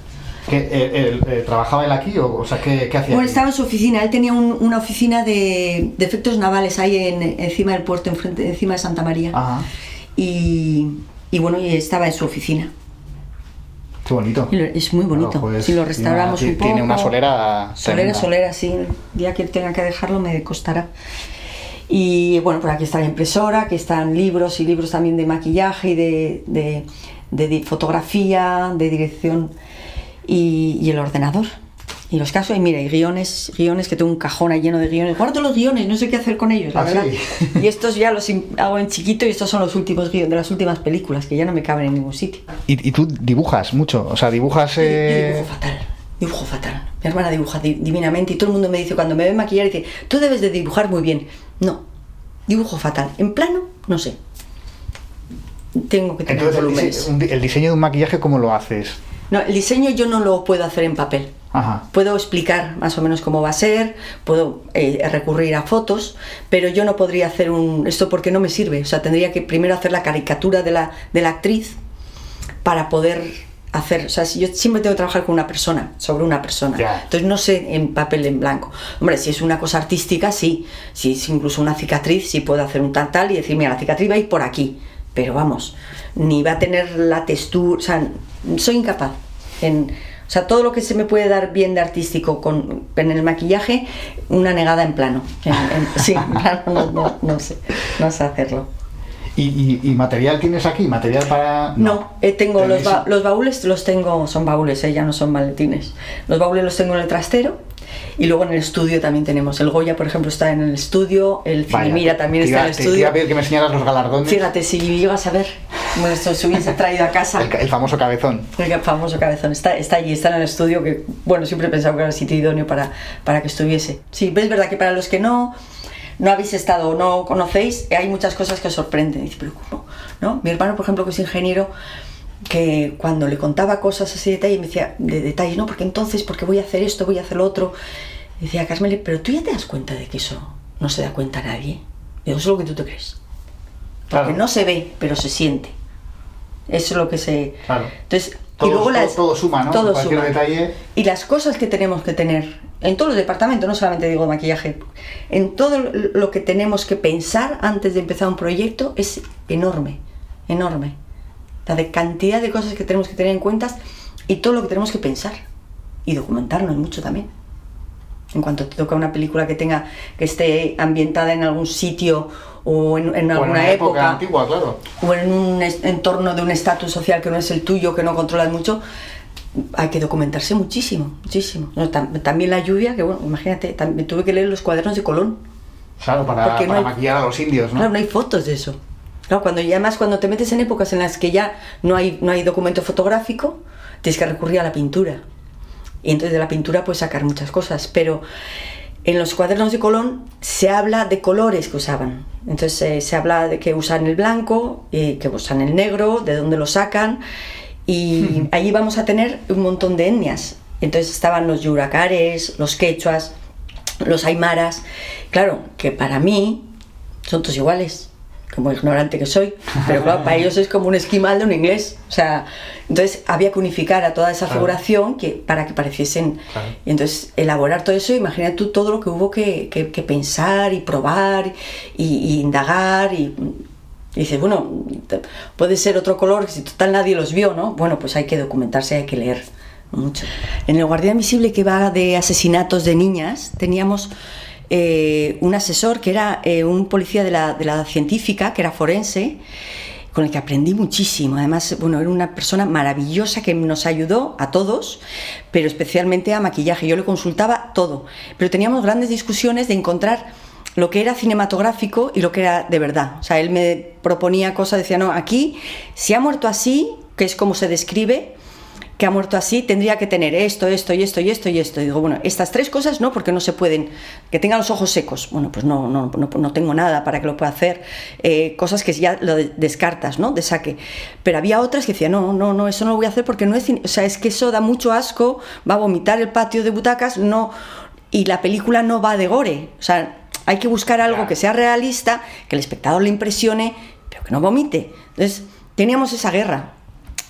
¿Que, eh, él, eh, ¿Trabajaba él aquí o, o sea, qué, qué hacía? Bueno, aquí? estaba en su oficina. Él tenía un- una oficina de, de efectos navales ahí en- encima del puerto, enfrente, encima de Santa María. Ajá. Y, y bueno, estaba en su oficina. Qué bonito. Lo- Es muy bonito. Claro, joder, si lo tiene restauramos una- un poco. Tiene una solera. Solera, solera, sí. El día que tenga que dejarlo me costará. Y bueno, por aquí está la impresora, aquí están libros y libros también de maquillaje y de, de- de di- fotografía, de dirección y, y el ordenador. Y los casos, y mira, y guiones, guiones, que tengo un cajón ahí lleno de guiones. Guardo los guiones, no sé qué hacer con ellos, la ¿Ah, verdad. sí? Y estos ya los hago en chiquito y estos son los últimos guiones de las últimas películas, que ya no me caben en ningún sitio. ¿Y, y tú dibujas mucho? O sea, dibujas. Yo- yo eh, dibujo fatal, dibujo fatal. Mi hermana dibuja di- divinamente y todo el mundo me dice, cuando me ve maquillar, dice, tú debes de dibujar muy bien. No, dibujo fatal. En plano, no sé. Tengo que tener Entonces, volúmenes. el diseño de un maquillaje, ¿cómo lo haces? No, el diseño yo no lo puedo hacer en papel. Ajá. Puedo explicar más o menos cómo va a ser, puedo eh, recurrir a fotos, pero yo no podría hacer un esto porque no me sirve. O sea, tendría que primero hacer la caricatura de la, de la actriz para poder hacer. O sea, si yo siempre tengo que trabajar con una persona, sobre una persona. Entonces no sé en papel en blanco. Hombre, si es una cosa artística, sí. Si es incluso una cicatriz, sí puedo hacer un tal tal y decir, mira, la cicatriz va a ir por aquí. Pero vamos, ni va a tener la textura. O sea, soy incapaz. En, o sea, todo lo que se me puede dar bien de artístico con, en el maquillaje, una negada en plano. En- en- sí, en plano no, no- no sé, no sé hacerlo. ¿Y, y- y material tienes aquí? ¿Material para.? No, eh, tengo los, ba- los baúles, los tengo, son baúles, eh, ya no son maletines. Los baúles los tengo en el trastero y luego en el estudio también tenemos. El Goya, por ejemplo, está en el estudio, el Cinemira también está iba- en el te- Te iba estudio. a pedir que me enseñaras los galardones. Fíjate, si llegas a ver, esto se hubiese traído a casa. El, el famoso cabezón. El famoso cabezón está, está allí, está en el estudio que, bueno, siempre he pensado que era el sitio idóneo para, para que estuviese. Sí, pero es verdad que para los que no, no habéis estado o no conocéis, hay muchas cosas que os sorprenden. Dice, pero ¿cómo? ¿No? Mi hermano, por ejemplo, que es ingeniero, que cuando le contaba cosas así de detalle, me decía, de detalles, no, porque entonces, porque voy a hacer esto, voy a hacer lo otro. Decía, Carmele, pero tú ya te das cuenta de que eso no se da cuenta nadie. Digo, eso es lo que tú te crees. Porque Claro. no se ve, pero se siente. Eso es lo que se... Claro. Entonces, Todo- y luego las, todo suma, ¿no? Todo Cualquier suma. detalle. Y las cosas que tenemos que tener en todos los departamentos, no solamente digo maquillaje, en todo lo que tenemos que pensar antes de empezar un proyecto es enorme, enorme. La de cantidad de cosas que tenemos que tener en cuenta y todo lo que tenemos que pensar y documentarnos mucho también. En cuanto te toca una película que tenga que esté ambientada en algún sitio o en, en O en alguna una época, época antigua, claro. o en un entorno de un estatus social que no es el tuyo, que no controlas mucho, hay que documentarse muchísimo, muchísimo. No, tam- también la lluvia, que bueno, imagínate, también tuve que leer los cuadernos de Colón. Claro, para, Porque no para hay- maquillar a los indios, ¿no? Claro, no hay fotos de eso. Claro, cuando, y además cuando te metes en épocas en las que ya no hay, no hay documento fotográfico, tienes que recurrir a la pintura. Y entonces de la pintura puedes sacar muchas cosas, pero en los cuadernos de Colón se habla de colores que usaban. Entonces eh, se habla de que usan el blanco, y que usan el negro, de dónde lo sacan. Y allí vamos a tener un montón de etnias. Entonces estaban los yuracares, los quechuas, los aymaras. Claro, que para mí son todos iguales, como ignorante que soy, pero claro, para ellos es como un esquimal de un inglés. O sea, entonces había que unificar a toda esa Claro. figuración que, para que pareciesen. Claro. Y entonces elaborar todo eso, imagina tú todo lo que hubo que, que- que pensar y probar y, y indagar y. y dices, bueno, puede ser otro color, que si total nadie los vio, ¿no? Bueno, pues hay que documentarse, hay que leer mucho. En el Guardián Visible que va de asesinatos de niñas, teníamos eh, un asesor que era eh, un policía de la, de la científica, que era forense, con el que aprendí muchísimo. Además, bueno, era una persona maravillosa que nos ayudó a todos, pero especialmente a maquillaje. Yo le consultaba todo, pero teníamos grandes discusiones de encontrar lo que era cinematográfico y lo que era de verdad. O sea, él me proponía cosas, decía, no, aquí, si ha muerto así, que es como se describe, que ha muerto así, tendría que tener esto, esto y esto y esto y esto. Y digo, bueno, estas tres cosas no, porque no se pueden. Que tenga los ojos secos. Bueno, pues no, no, no, no tengo nada para que lo pueda hacer. Eh, cosas que ya lo de- descartas, ¿no? De saque. Pero había otras que decían, no, no, no, eso no lo voy a hacer porque no es. O sea, es que eso da mucho asco, va a vomitar el patio de butacas, no. Y la película no va de gore. O sea, hay que buscar algo que sea realista, que el espectador le impresione, pero que no vomite. Entonces, teníamos esa guerra.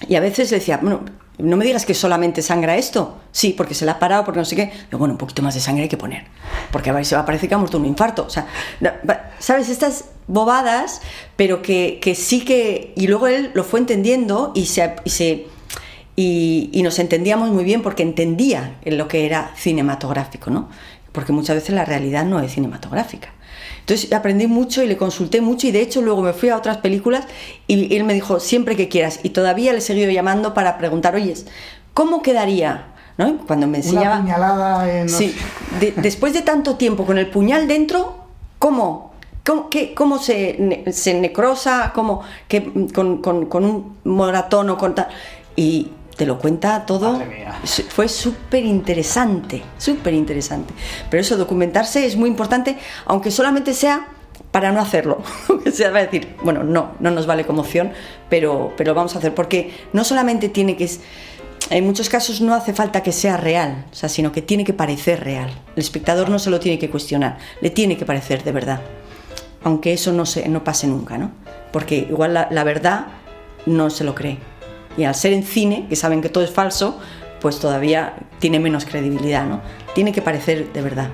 Y a veces decía, bueno, no me digas que solamente sangra esto. Sí, porque se la ha parado, porque no sé qué. Bueno, un poquito más de sangre hay que poner. Porque a ver, se va a parecer que ha muerto un infarto. O sea, ¿sabes? Estas bobadas, pero que, que sí que... Y luego él lo fue entendiendo y se, y y, nos entendíamos muy bien porque entendía en lo que era cinematográfico, ¿no? Porque muchas veces la realidad no es cinematográfica. Entonces aprendí mucho y le consulté mucho y de hecho luego me fui a otras películas y él me dijo siempre que quieras y todavía le he seguido llamando para preguntar, oyes, ¿cómo quedaría? ¿No? Cuando me enseñaba... Una puñalada en... Sí, de- después de tanto tiempo con el puñal dentro, ¿cómo? ¿Cómo, qué- cómo se, ne- se necrosa? ¿Cómo? Que, con, con- con un moratón o con tal... Y te lo cuenta todo. Fue súper interesante, súper interesante. Pero eso, documentarse es muy importante, aunque solamente sea para no hacerlo. O sea, va a decir, bueno, no, no nos vale como opción, pero, pero vamos a hacer, porque no solamente tiene que... En muchos casos no hace falta que sea real, o sea, sino que tiene que parecer real. El espectador no se lo tiene que cuestionar, le tiene que parecer de verdad. Aunque eso no, se, no pase nunca, ¿no? Porque igual la, la verdad no se lo cree. Y al ser en cine, que saben que todo es falso, pues todavía tiene menos credibilidad, ¿no? Tiene que parecer de verdad.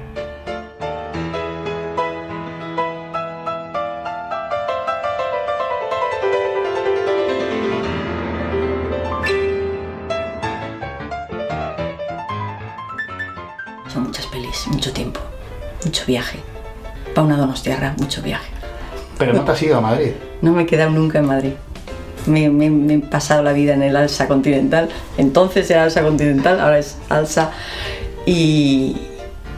Son muchas pelis, mucho tiempo, mucho viaje. Para una donostiarra, mucho viaje. Pero no te has ido a Madrid. No me he quedado nunca en Madrid. Me, me- me he pasado la vida en el Alsa Continental. Entonces era Alsa Continental, ahora es Alsa. Y,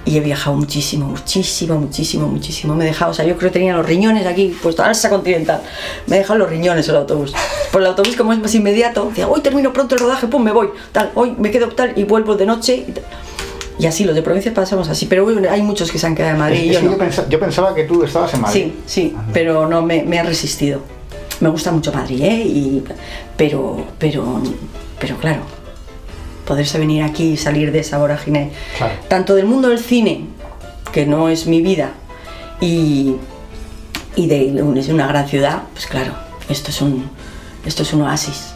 y he viajado muchísimo, muchísimo, muchísimo, muchísimo. Me he dejado, o sea, yo creo que tenía los riñones aquí, puesto Alsa Continental. Me he dejado los riñones el autobús. Por el autobús, como es más inmediato, decía, hoy termino pronto el rodaje, pum, me voy. Tal, hoy me quedo tal y vuelvo de noche. Y, tal. Y así, los de provincias pasamos así. Pero bueno, hay muchos que se han quedado en Madrid. Es- y es yo que no. yo, pensa- yo pensaba que tú estabas en Madrid. Sí, sí, pero no me, me resistido. Me gusta mucho Madrid, ¿eh? Y, pero, pero, pero claro, poderse venir aquí y salir de esa vorágine, Claro. tanto del mundo del cine, que no es mi vida, y, y de, de una gran ciudad, pues claro, esto es un, esto es un oasis.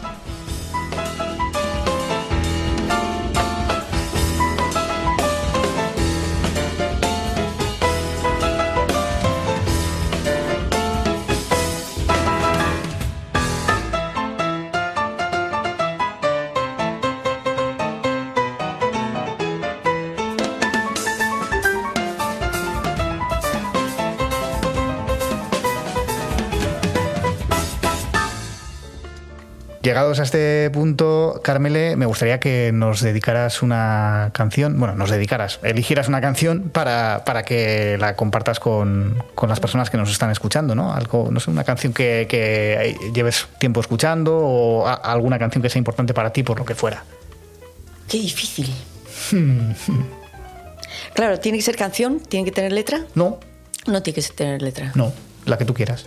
Llegados a este punto, Carmele, me gustaría que nos dedicaras una canción, bueno, nos dedicaras, eligieras una canción para, para que la compartas con, con las personas que nos están escuchando, ¿no? Algo, no sé, una canción que, que lleves tiempo escuchando o a- alguna canción que sea importante para ti por lo que fuera. Qué difícil. claro, tiene que ser canción, tiene que tener letra. No, No tiene que tener letra. no, la que tú quieras.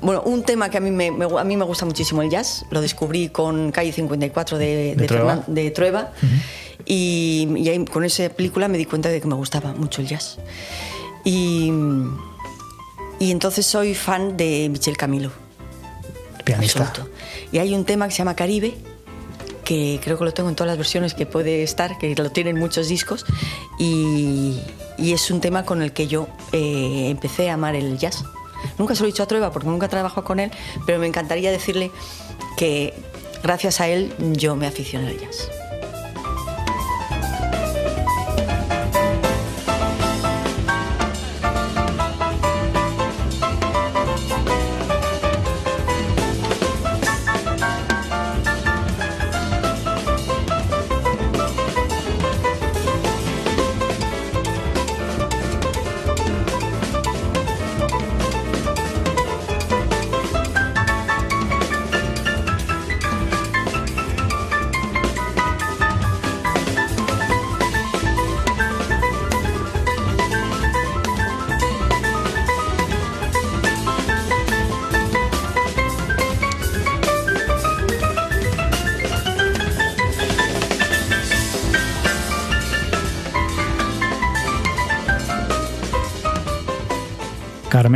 Bueno, un tema que a mí me, me- a mí me gusta muchísimo el jazz, lo descubrí con Calle 54 de, De Trueba. Fernan- de Trueba y, y ahí con esa película me di cuenta de que me gustaba mucho el jazz. Y, y entonces soy fan de Michel Camilo. Pianista. absoluto. Y hay un tema que se llama Caribe, que creo que lo tengo en todas las versiones que puede estar, que lo tienen muchos discos, y, y es un tema con el que yo eh, empecé a amar el jazz. Nunca se lo he dicho a Trueba porque nunca he trabajado con él, pero me encantaría decirle que gracias a él yo me aficioné al jazz.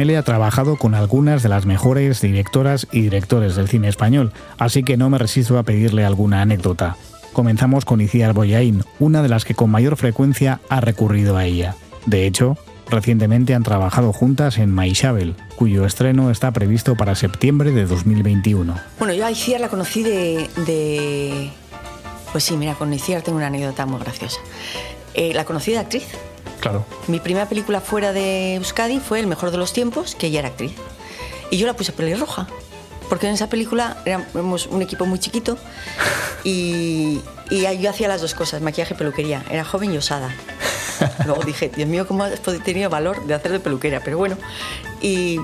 Ha trabajado con algunas de las mejores directoras y directores del cine español, así que no me resisto a pedirle alguna anécdota. Comenzamos con Iciar Boyain, una de las que con mayor frecuencia ha recurrido a ella. De hecho, recientemente han trabajado juntas en Maishabel, cuyo estreno está previsto para septiembre de 2021. Bueno, yo a Iciar la conocí de, de- Pues sí, mira, con Iciar tengo una anécdota muy graciosa. Eh, la conocí de actriz. Claro. Mi primera película fuera de Euskadi fue El mejor de los tiempos, que ella era actriz. Y yo la puse pelirroja, porque en esa película éramos un equipo muy chiquito y, y yo hacía las dos cosas, maquillaje y peluquería. Era joven y osada. Luego dije, Dios mío, ¿cómo has tenido valor de hacer de peluquera? Pero bueno, y,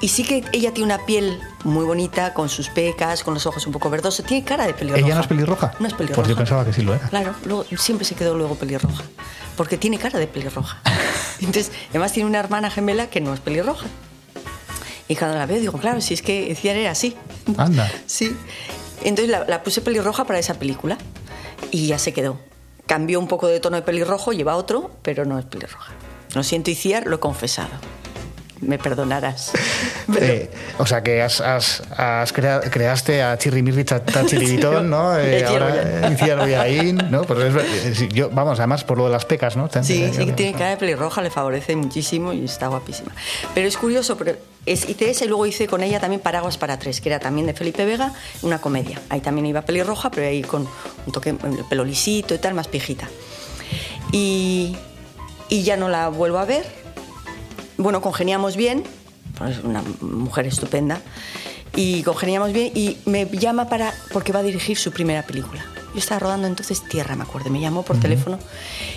y sí que ella tiene una piel muy bonita, con sus pecas, con los ojos un poco verdosos. Tiene cara de pelirroja. ¿Ella no es pelirroja? No es pelirroja. Pues yo pensaba que sí lo era. Claro, luego, siempre se quedó luego pelirroja. Porque tiene cara de pelirroja. Entonces, además tiene una hermana gemela que no es pelirroja. Y cuando la veo digo, claro, si es que Ciar era así. Anda. Sí. Entonces la, la puse pelirroja para esa película y ya se quedó. Cambió un poco de tono de pelirrojo, lleva otro, pero no es pelirroja. Lo siento, Iciar, lo he confesado. Me perdonarás. Pero- Eh, o sea que has, has- has crea- creaste a Chirrimirri Chachiribitón, ¿no? Eh, ahora Iciar Boyaín, ¿no? Pues es eh, yo, vamos, además por lo de las pecas, ¿no? Sí, sí que tiene cara de pelirroja, le favorece muchísimo y está guapísima. Pero es curioso, pero es, hice esa y luego hice con ella también Paraguas para tres, que era también de Felipe Vega, una comedia. Ahí también iba pelirroja, pero ahí con un toque, el pelo lisito y tal, más pijita. Y, y ya no la vuelvo a ver. Bueno, congeniamos bien, pues una mujer estupenda, y congeniamos bien y me llama para, porque va a dirigir su primera película. Yo estaba rodando entonces Tierra, me acuerdo, me llamó por teléfono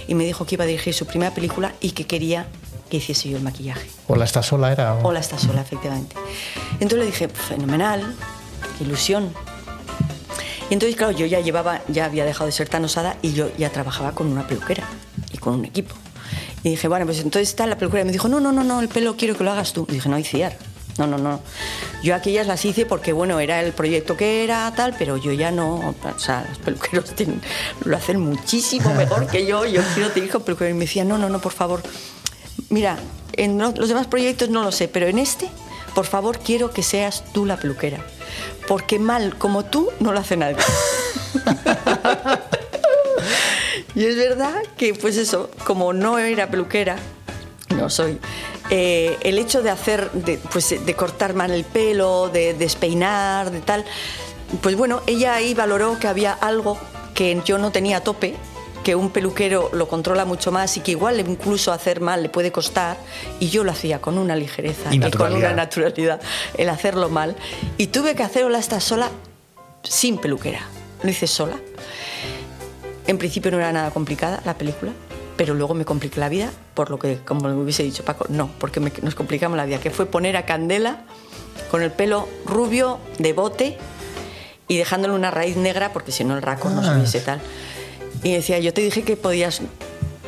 y me dijo que iba a dirigir su primera película y que quería que hiciese yo el maquillaje. Hola, ¿estás sola? Era. o- Hola, está sola, efectivamente. Entonces le dije, fenomenal, qué ilusión. Y entonces, claro, yo ya llevaba, ya había dejado de ser tan osada y yo ya trabajaba con una peluquera y con un equipo. Y dije, bueno, pues entonces está la peluquera. Y me dijo, no, no, no, no, el pelo quiero que lo hagas tú. Y dije, no, Iciar. No, no, no. Yo aquellas las hice porque, bueno, era el proyecto que era, tal, pero yo ya no. O sea, los peluqueros lo hacen muchísimo mejor que yo. Yo quiero te dijo peluquero. Y me decía, no, no, no, por favor. Mira, en lo- los demás proyectos no lo sé, pero en este, por favor, quiero que seas tú la peluquera. Porque mal como tú no lo hace nadie. y es verdad que, pues eso, como no era peluquera, no soy, eh, el hecho de hacer, de, pues, de cortar mal el pelo, de despeinar, de tal, pues bueno, ella ahí valoró que había algo que yo no tenía a tope, que un peluquero lo controla mucho más y que igual incluso hacer mal le puede costar, y yo lo hacía con una ligereza Y y, con una naturalidad. el hacerlo mal, y tuve que hacerlo esta sola sin peluquera, lo hice sola. En principio no era nada complicada la película, pero luego me compliqué la vida por lo que, como me hubiese dicho Paco, no, porque me- nos complicamos la vida, que fue poner a Candela con el pelo rubio de bote y dejándole una raíz negra porque si no el raco no se hubiese tal. Y decía, yo te dije que podías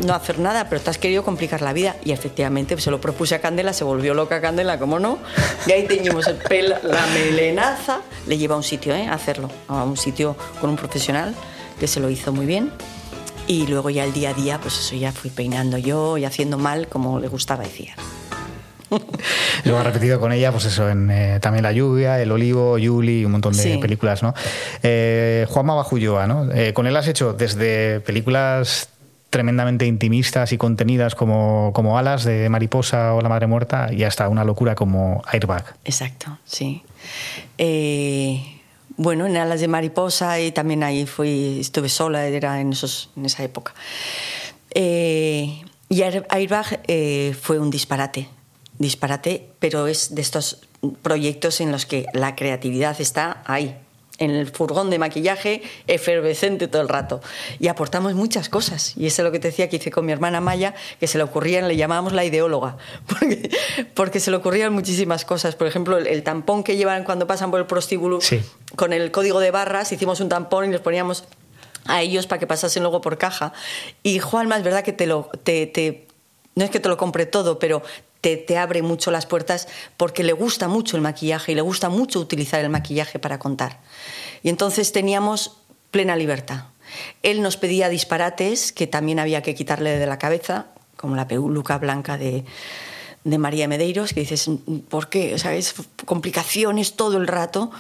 no hacer nada, pero te has querido complicar la vida. Y efectivamente se lo propuse a Candela, se volvió loca Candela, como no. Y ahí teñimos el pelo, la melenaza. Le lleva a un sitio, ¿eh? A hacerlo, a un sitio con un profesional que se lo hizo muy bien. Y luego ya el día a día, pues eso ya fui peinando yo y haciendo mal como le gustaba decir. Luego ha repetido con ella, pues eso, en eh, también La Lluvia, El Olivo, Yuli, un montón de Sí. películas, ¿no? Eh, Juanma Bajulloa, ¿no? Eh, con él has hecho desde películas tremendamente intimistas y contenidas como, como Alas de Mariposa o La Madre Muerta y hasta una locura como Airbag. Exacto, sí. Eh, bueno, en Alas de Mariposa y también ahí fui, estuve sola, era en, esos, en esa época. Eh, y Air- Airbag eh, fue un disparate, disparate, pero es de estos proyectos en los que la creatividad está ahí, en el furgón de maquillaje, efervescente todo el rato. Y aportamos muchas cosas. Y eso es lo que te decía que hice con mi hermana Maya, que se le ocurrían, le llamábamos la ideóloga, porque, porque se le ocurrían muchísimas cosas. Por ejemplo, el, el tampón que llevan cuando pasan por el prostíbulo, Sí. con el código de barras, hicimos un tampón y les poníamos a ellos para que pasasen luego por caja. Y Juanma, es verdad que te lo... Te, te- no es que te lo compre todo, pero te, abre mucho las puertas porque le gusta mucho el maquillaje y le gusta mucho utilizar el maquillaje para contar. Y entonces teníamos plena libertad. Él nos pedía disparates que también había que quitarle de la cabeza, como la peluca blanca de, de María Medeiros, que dices, ¿por qué? O sea, es complicaciones todo el rato,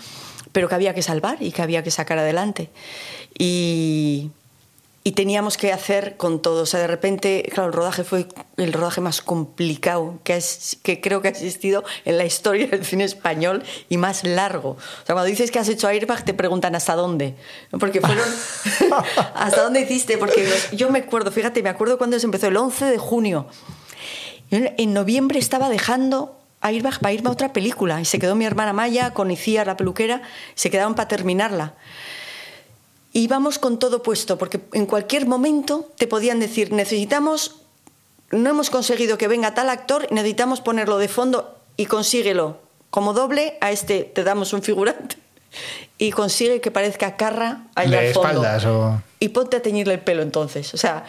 pero que había que salvar y que había que sacar adelante. Y, y teníamos que hacer con todo. O sea, de repente, claro, el rodaje fue el rodaje más complicado que, es, que creo que ha existido en la historia del cine español y más largo. O sea, cuando dices que has hecho Airbag, te preguntan hasta dónde. Porque fueron. ¿Hasta dónde hiciste? Porque yo me acuerdo, fíjate, me acuerdo cuando se empezó, el 11 de junio. En noviembre estaba dejando Airbag para irme a otra película y se quedó mi hermana Maya con la peluquera, se quedaron para terminarla íbamos con todo puesto, porque en cualquier momento te podían decir, necesitamos, no hemos conseguido que venga tal actor, necesitamos ponerlo de fondo y consíguelo. Como doble, a este te damos un figurante y consigue que parezca Carra allá al fondo. espaldas o... Y ponte a teñirle el pelo entonces. O sea,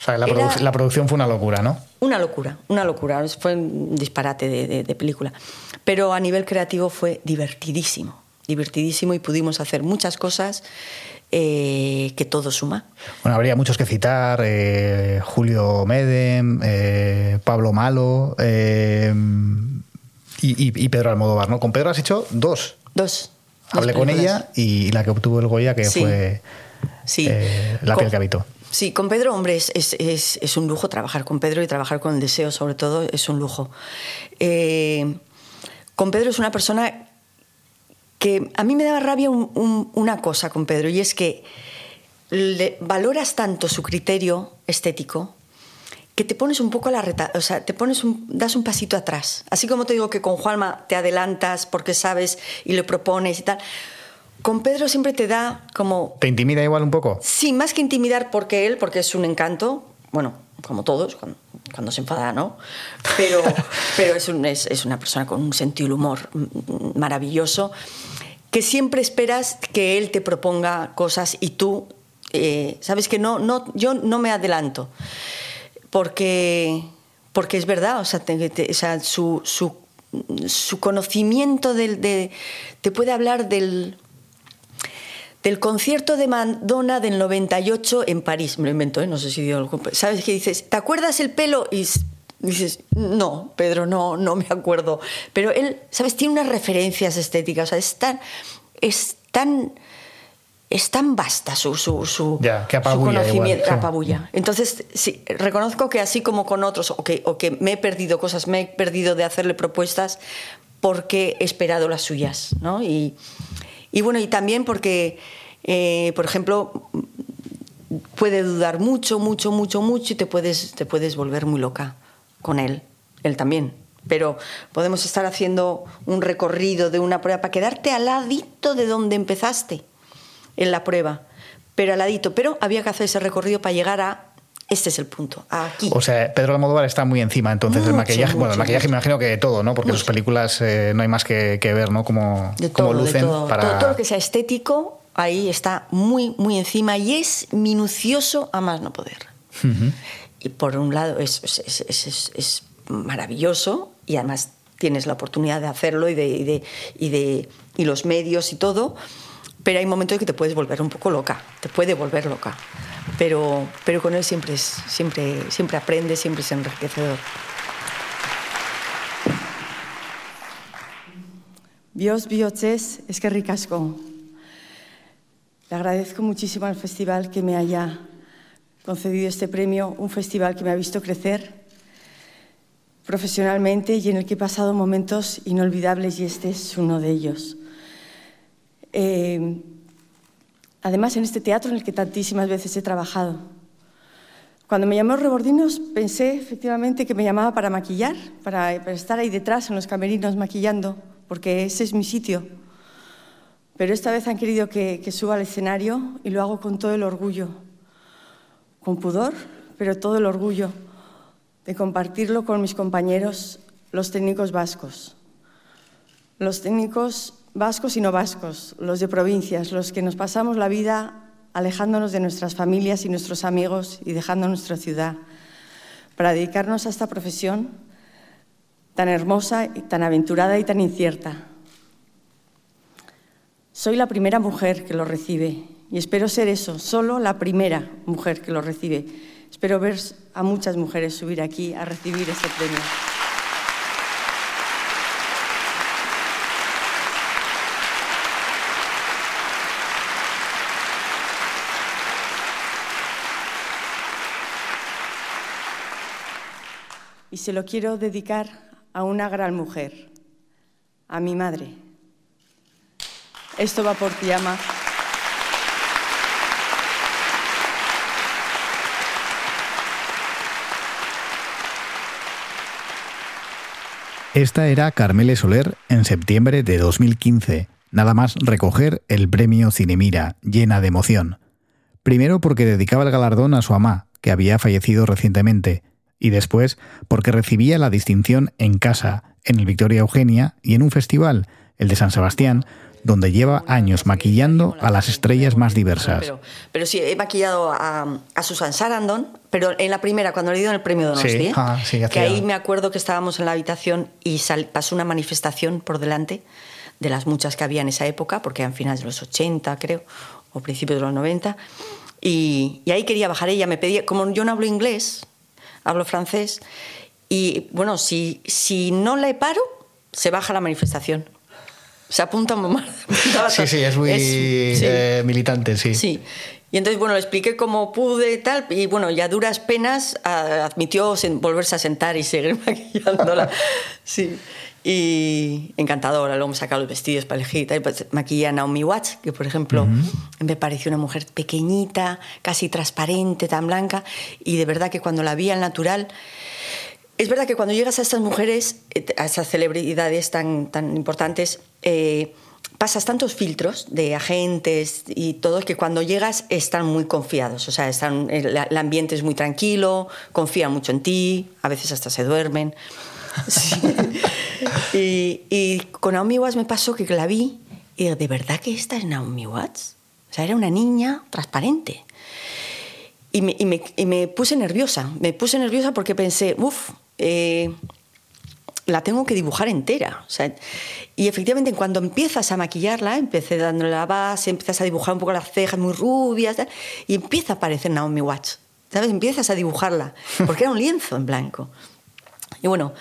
O sea, la, Era- produ- la producción fue una locura, ¿no? una locura, una locura. Fue un disparate de, de- de película. Pero a nivel creativo fue divertidísimo, divertidísimo y pudimos hacer muchas cosas eh, que todo suma. Bueno, habría muchos que citar. eh, Julio Medem, eh, Pablo Malo y, Pedro Almodóvar, ¿no? Con Pedro has hecho dos. Dos. dos Hablé con ella y la que obtuvo el Goya, que Sí. fue Sí. La piel que habitó. Sí, con Pedro, hombre, es, es- es- es un lujo trabajar con Pedro y trabajar con el deseo, sobre todo, es un lujo. Eh, con Pedro es una persona que a mí me daba rabia un- un- una cosa con Pedro, y es que le- valoras tanto su criterio estético que te pones un poco a la reta, o sea, te pones un, das un pasito atrás. Así como te digo que con Juanma te adelantas porque sabes y le propones y tal. Con Pedro siempre te da como ¿Te intimida igual un poco? Sí, más que intimidar porque él, porque es un encanto, bueno, como todos, cuando, cuando se enfada, ¿no? Pero, pero es, un- es- es una persona con un sentido del humor maravilloso, que siempre esperas que él te proponga cosas y tú, eh, sabes que no, no, yo no me adelanto, porque, porque es verdad, o sea, te- te- o sea, su, su, su conocimiento del, de, te puede hablar del, del concierto de Madonna del 98 en París. Me lo invento, ¿eh? no sé si dio algo. ¿Sabes qué dices? ¿Te acuerdas el pelo? Y dices, no, Pedro, no, no me acuerdo. Pero él, ¿sabes? Tiene unas referencias estéticas. O sea, es tan. Es tan es tan vasta su, su, su, Ya, que su conocimiento, igual, sí. apabulla. Entonces, sí, reconozco que así como con otros, o que, o que me he perdido cosas, me he perdido de hacerle propuestas porque he esperado las suyas, ¿no? Y, y bueno, y también porque, eh, por ejemplo, puede dudar mucho, mucho, mucho, mucho y te puedes, te puedes volver muy loca con él, él también. Pero podemos estar haciendo un recorrido de una prueba para quedarte al ladito de donde empezaste en la prueba, pero al ladito. Pero había que hacer ese recorrido para llegar a, este es el punto, aquí. O sea, Pedro Almodóvar está muy encima, entonces, del Mucho, maquillaje. bueno, el maquillaje mucho. me imagino que de todo, ¿no? Porque sus películas eh, no hay más que, que ver, ¿no? Como, de como todo, de lucen todo. para... todo. todo lo que sea estético, ahí está muy, muy encima y es minucioso a más no poder. Y por un lado es, es, es- es- es- es maravilloso y además tienes la oportunidad de hacerlo y, de, y, de, y, de- y los medios y todo, pero hay momentos en que te puedes volver un poco loca, te puede volver loca. Pero, pero con él siempre, es, siempre, siempre aprendes, siempre es enriquecedor. Bios bihotzez, eskerrik asko. Le agradezco muchísimo al festival que me haya concedido este premio, un festival que me ha visto crecer profesionalmente y en el que he pasado momentos inolvidables y este es uno de ellos. Eh, además, en este teatro en el que tantísimas veces he trabajado. Cuando me llamó Rebordinos pensé efectivamente que me llamaba para maquillar, para, estar ahí detrás en los camerinos maquillando, porque ese es mi sitio. Pero esta vez han querido que, que suba al escenario y lo hago con todo el orgullo, con pudor, pero todo el orgullo de compartirlo con mis compañeros, los técnicos vascos. Los técnicos vascos y no vascos, los de provincias, los que nos pasamos la vida alejándonos de nuestras familias y nuestros amigos y dejando nuestra ciudad para dedicarnos a esta profesión tan hermosa, y tan aventurada y tan incierta. Soy la primera mujer que lo recibe y espero ser eso, solo la primera mujer que lo recibe. Espero ver a muchas mujeres subir aquí a recibir este premio. Y se lo quiero dedicar a una gran mujer, a mi madre. Esto va por ti, ama. Esta era Carmele Soler en septiembre de 2015, nada más recoger el premio Cinemira, llena de emoción. Primero porque dedicaba el galardón a su mamá, que había fallecido recientemente, y después porque recibía la distinción en casa, en el Victoria Eugenia y en un festival, el de San Sebastián, donde lleva años maquillando a las estrellas más diversas. Pero, pero sí, he maquillado a, a, Susan Sarandon, pero en la primera, cuando le dieron el premio Donosti, Sí, ah, sí, que ahí me acuerdo que estábamos en la habitación y sal- pasó una manifestación por delante de las muchas que había en esa época, porque eran finales de los 80, creo, o principios de los 90, y, y ahí quería bajar ella, me pedía, como yo no hablo inglés, hablo francés, y bueno, si, si no le paro, se baja la manifestación. Se apunta más. Sí, sí, es muy eh, militante, sí. Sí. Y entonces, bueno, le expliqué cómo pude y tal, y bueno, ya a duras penas a- admitió volverse a sentar y seguir maquillándola. Sí. Y encantadora, luego me sacaba los vestidos para elegir y tal. Pues, maquillé a Naomi Watts, que por ejemplo me pareció una mujer pequeñita, casi transparente, tan blanca, y de verdad que cuando la vi al natural, es verdad que cuando llegas a estas mujeres, eh, a estas celebridades tan, tan importantes, eh, pasas tantos filtros de agentes y todo que cuando llegas están muy confiados. O sea, están, el, el ambiente es muy tranquilo, confían mucho en ti, a veces hasta se duermen. Sí. y, y con Naomi Watts me pasó que la vi y ¿de verdad que esta es Naomi Watts? O sea, era una niña transparente. Y me, y me- y me puse nerviosa. Me puse nerviosa porque pensé, uff, la tengo que dibujar entera. O sea, y efectivamente, cuando empiezas a maquillarla, empecé dándole la base, empiezas a dibujar un poco las cejas muy rubias, y empieza a aparecer Naomi Watts. ¿Sabes? Empiezas a dibujarla, porque era un lienzo en blanco. Y bueno,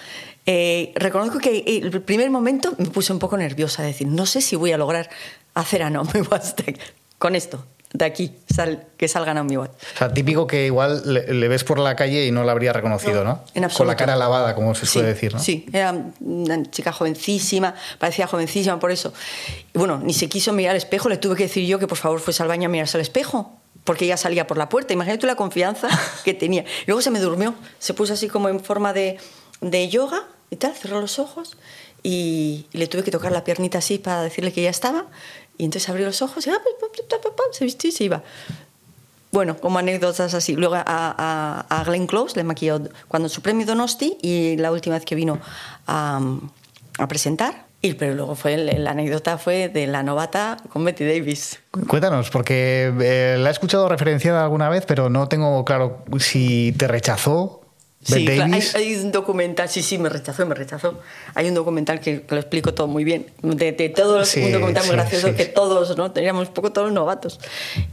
eh, reconozco que el primer momento me puse un poco nerviosa, decir, no sé si voy a lograr hacer a de- con esto, de aquí, sal- que salga Naomi Watts. O sea, típico que igual le, le ves por la calle y no la habría reconocido, ¿no? En Con absoluto. la cara lavada, como se suele Sí, decir, ¿no? Sí, era una chica jovencísima, parecía jovencísima por eso. Y bueno, ni se quiso mirar al espejo, le tuve que decir yo que por favor fuese al baño a mirarse al espejo, porque ella salía por la puerta. Imagínate la confianza que tenía. Y luego se me durmió, se puso así como en forma de, de yoga y tal, cerró los ojos y, le tuve que tocar la piernita así para decirle que ya estaba. Y entonces abrió los ojos y ah, se vistió y se iba. Bueno, como anécdotas así. Luego a, a, a Glenn Close le maquilló cuando su premio Donosti y la última vez que vino a, presentar. Y, pero luego fue la anécdota fue de la novata con Betty Davis. Cuéntanos, porque eh, la he escuchado referenciada alguna vez, pero no tengo claro si te rechazó Sí, claro, hay, hay un documental, sí, sí, me rechazó, me rechazó. Hay un documental que, que lo explico todo muy bien, de, de todos, Sí, un documental muy sí, gracioso sí. que todos, ¿no? Teníamos un poco todos novatos.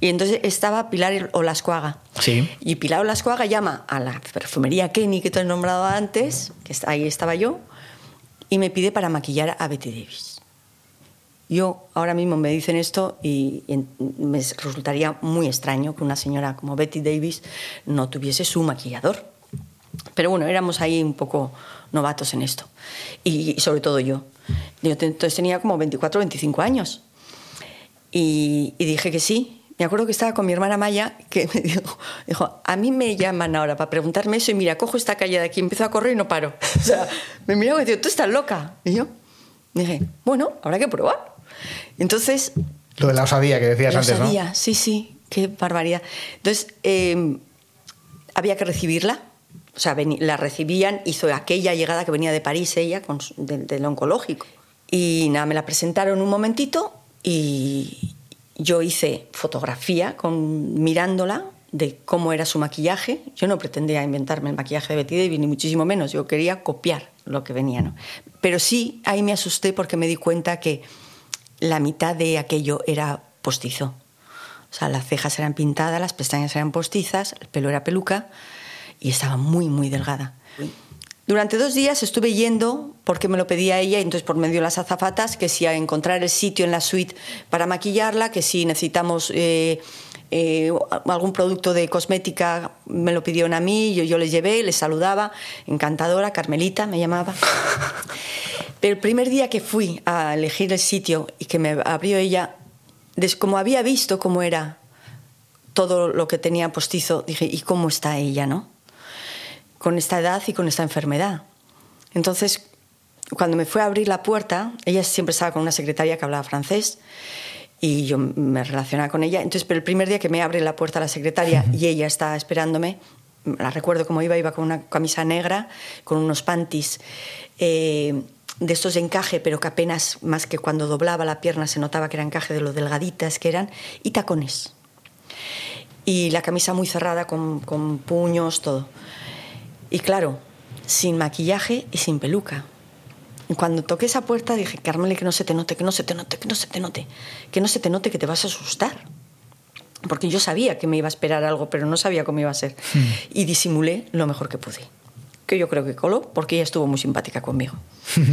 Y entonces estaba Pilar Olascuaga. Sí. Y Pilar Olascuaga llama a la perfumería Kenny que te he nombrado antes, que ahí estaba yo, y me pide para maquillar a Betty Davis. Yo ahora mismo me dicen esto y, me resultaría muy extraño que una señora como Betty Davis no tuviese su maquillador. Pero bueno, éramos ahí un poco novatos en esto. Y, y sobre todo yo. Yo entonces tenía como 24 25 años. Y, y dije que sí. Me acuerdo que estaba con mi hermana Maya, que me dijo, dijo, a mí me llaman ahora para preguntarme eso y mira, cojo esta calle de aquí, empiezo a correr y no paro. O sea, me miraba y me dijo, tú estás loca. Y yo dije, bueno, habrá que probar. Entonces, Lo de la osadía que decías lo antes, sabía, sí, sí, qué barbaridad. Entonces, eh, había que recibirla. O sea, la recibían, hizo aquella llegada que venía de París ella, del, del oncológico. Y nada, me la presentaron un momentito y yo hice fotografía con, mirándola de cómo era su maquillaje. Yo no pretendía inventarme el maquillaje de Betty Davis, ni muchísimo menos. Yo quería copiar lo que venía. Pero sí, ahí me asusté porque me di cuenta que la mitad de aquello era postizo. O sea, las cejas eran pintadas, las pestañas eran postizas, el pelo era peluca y estaba muy, muy delgada. Durante dos días estuve yendo, porque me lo pedía ella, y entonces por medio de las azafatas, que si a encontrar el sitio en la suite para maquillarla, que si necesitamos eh, eh, algún producto de cosmética me lo pidieron a mí, yo, yo les llevé, les saludaba, encantadora, Carmelita me llamaba. Pero el primer día que fui a elegir el sitio y que me abrió ella, como había visto cómo era todo lo que tenía postizo, dije, ¿y cómo está ella, no? Con esta edad y con esta enfermedad. Entonces, cuando me fue a abrir la puerta, ella siempre estaba con una secretaria que hablaba francés y yo me relacionaba con ella. Entonces, pero el primer día que me abre la puerta la secretaria y ella está esperándome, la recuerdo cómo iba, iba con una camisa negra, con unos panties eh, de estos de encaje, pero que apenas, más que cuando doblaba la pierna se notaba que era encaje de lo delgaditas que eran, y tacones. Y la camisa muy cerrada, con, con puños, todo. Y claro, sin maquillaje y sin peluca. Y cuando toqué esa puerta dije, Carmele, que no se te note, que no se te note, que no se te note, que no se te note, que te vas a asustar. Porque yo sabía que me iba a esperar algo, pero no sabía cómo iba a ser. Y disimulé lo mejor que pude. Que yo creo que coló, porque ella estuvo muy simpática conmigo.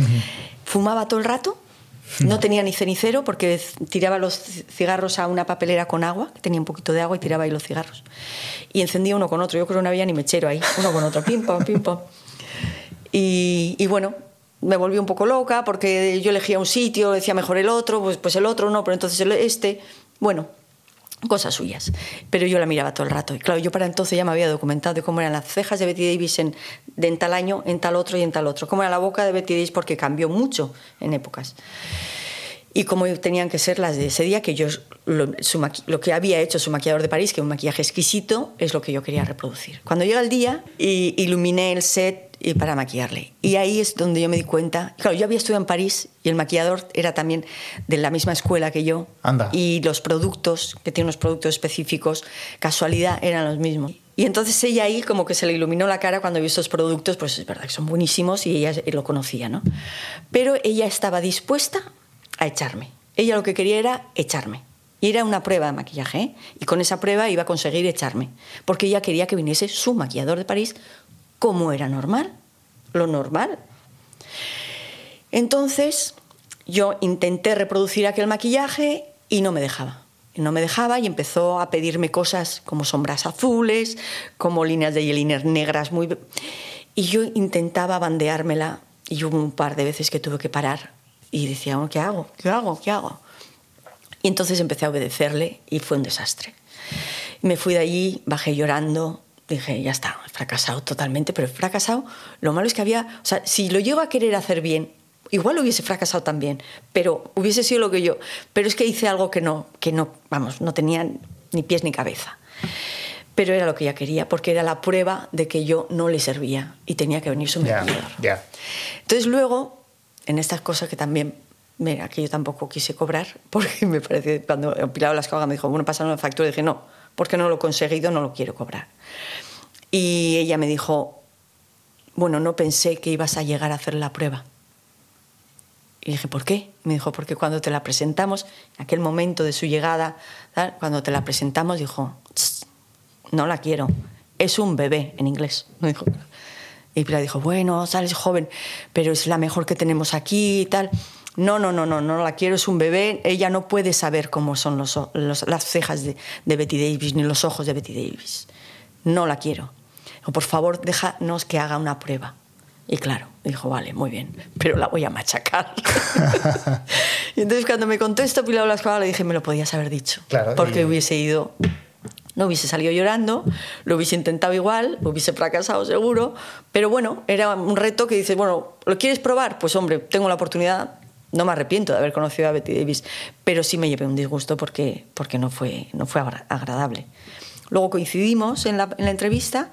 Fumaba todo el rato, no tenía ni cenicero, porque tiraba los cigarros a una papelera con agua, que tenía un poquito de agua, y tiraba ahí los cigarros. Y encendía uno con otro. Yo creo que no había ni mechero ahí, uno con otro, pim, pam, pim, pam. Y, bueno, me volví un poco loca porque yo elegía un sitio, decía mejor el otro, pues, pues el otro no, pero entonces el este. Bueno, cosas suyas. Pero yo la miraba todo el rato. Y claro, yo para entonces ya me había documentado de cómo eran las cejas de Betty Davis en, en tal año, en tal otro y en tal otro. Cómo era la boca de Betty Davis porque cambió mucho en épocas. Y cómo tenían que ser las de ese día, que yo lo, su lo que había hecho su maquillador de París, que un maquillaje exquisito, es lo que yo quería reproducir. Cuando llega el día, y, iluminé el set y para maquillarle. Y ahí es donde yo me di cuenta. Claro, yo había estudiado en París y el maquillador era también de la misma escuela que yo. Anda. Y los productos, que tiene unos productos específicos, casualidad, eran los mismos. Y entonces ella ahí como que se le iluminó la cara cuando vio estos productos, pues es verdad que son buenísimos y ella lo conocía, ¿no? Pero ella estaba dispuesta a echarme. Ella lo que quería era echarme. Y era una prueba de maquillaje, ¿eh? Y con esa prueba iba a conseguir echarme. Porque ella quería que viniese su maquillador de París como era normal, lo normal. Entonces yo intenté reproducir aquel maquillaje y no me dejaba. No me dejaba y empezó a pedirme cosas como sombras azules, como líneas de eyeliner negras muy... Y yo intentaba bandeármela y hubo un par de veces que tuve que parar y decía, "Bueno, ¿qué hago? ¿Qué hago? ¿Qué hago? Y entonces empecé a obedecerle y fue un desastre. Me fui de allí, bajé llorando, dije, ya está, he fracasado totalmente, pero he fracasado. Lo malo es que había, o sea, si lo llego a querer hacer bien, igual hubiese fracasado también, pero hubiese sido lo que yo. Pero es que hice algo que no, que no, vamos, no tenía ni pies ni cabeza. Pero era lo que ella quería, porque era la prueba de que yo no le servía y tenía que venir su Ya, maquillador. ya. Entonces luego, en estas cosas que también, mira, que yo tampoco quise cobrar, porque me parece, cuando Pilar Lascaga me dijo, bueno, pásame una factura, dije, no, porque no lo he conseguido, no lo quiero cobrar. Y ella me dijo, bueno, no pensé que ibas a llegar a hacer la prueba. Y dije, ¿por qué? Me dijo, porque cuando te la presentamos, en aquel momento de su llegada, cuando te la presentamos, dijo, "Tss, no la quiero, es un bebé en inglés. Me dijo. Y Pilar dijo, bueno, sales joven, pero es la mejor que tenemos aquí y tal. No, no, no, no, no la quiero, es un bebé. Ella no puede saber cómo son los, los- las cejas de, de Betty Davis ni los ojos de Betty Davis. No la quiero. Dijo, por favor, déjanos que haga una prueba. Y claro, dijo, vale, muy bien, pero la voy a machacar. y entonces cuando me contó esto Pilar Blasco, le dije, me lo podías haber dicho. Claro, porque y- hubiese ido no hubiese salido llorando, lo hubiese intentado igual, lo hubiese fracasado seguro, pero bueno, era un reto que dices, bueno, ¿lo quieres probar? Pues hombre, tengo la oportunidad, no me arrepiento de haber conocido a Betty Davis, pero sí me llevé un disgusto porque, porque no, fue, no fue agra- agradable. Luego coincidimos en la, en la entrevista,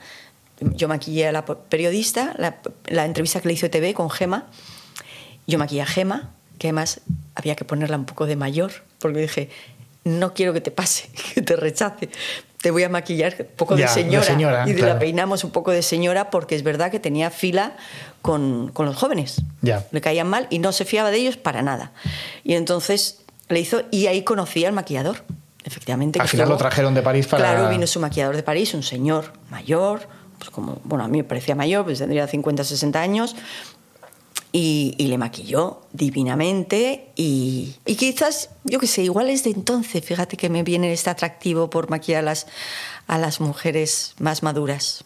yo maquillé a la periodista, la, la entrevista que le hizo TV con Gema, yo maquillé a Gema, que además había que ponerla un poco de mayor, porque dije, no quiero que te pase, que te rechace. Te voy a maquillar un poco Ya, de de señora. y de claro. la peinamos un poco de señora porque es verdad que tenía fila con, con los jóvenes. Ya. Le caían mal y no se fiaba de ellos para nada. Y entonces le hizo, y ahí conocí al maquillador. Efectivamente. Al final estuvo- lo trajeron de París para- Claro, vino su maquillador de París, un señor mayor, pues como, bueno, a mí me parecía mayor, pues tendría 50, 60 años, y, y le maquilló divinamente y, y quizás, yo qué sé, igual es de entonces, fíjate que me viene este atractivo por maquillar a las, a las mujeres más maduras.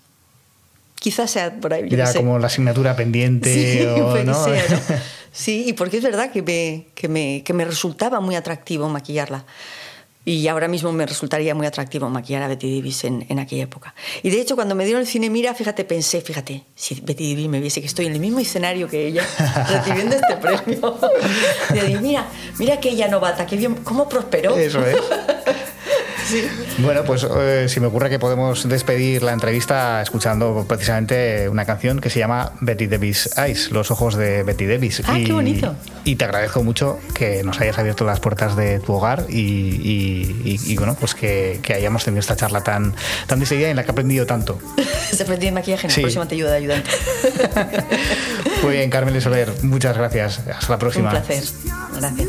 Quizás sea por ahí. yo Era sé. como la asignatura pendiente Sí, o no. ser, ¿no? Sí, y porque es verdad que me, que, me, que me resultaba muy atractivo maquillarla. Y ahora mismo me resultaría muy atractivo maquillar a Betty Davis en, en aquella época. Y de hecho, cuando me dieron el cine Mira, fíjate, pensé, fíjate, si Betty Davis me viese que estoy en el mismo escenario que ella, recibiendo este premio. Y digo, mira, mira aquella novata, qué bien, cómo prosperó. Eso es. Bueno, pues eh, si me ocurre que podemos despedir la entrevista escuchando precisamente una canción que se llama Betty Davis Eyes, los ojos de Betty Davis. Ah, qué bonito. Y te agradezco mucho que nos hayas abierto las puertas de tu hogar y, y- y- y, bueno, pues que, que hayamos tenido esta charla tan, tan decidida en la que he aprendido tanto. Se aprendí de maquillaje, en Sí. el próximo te ayuda de ayudante. Muy bien, Carmen y Soler, muchas gracias. Hasta la Un próxima. placer. Gracias.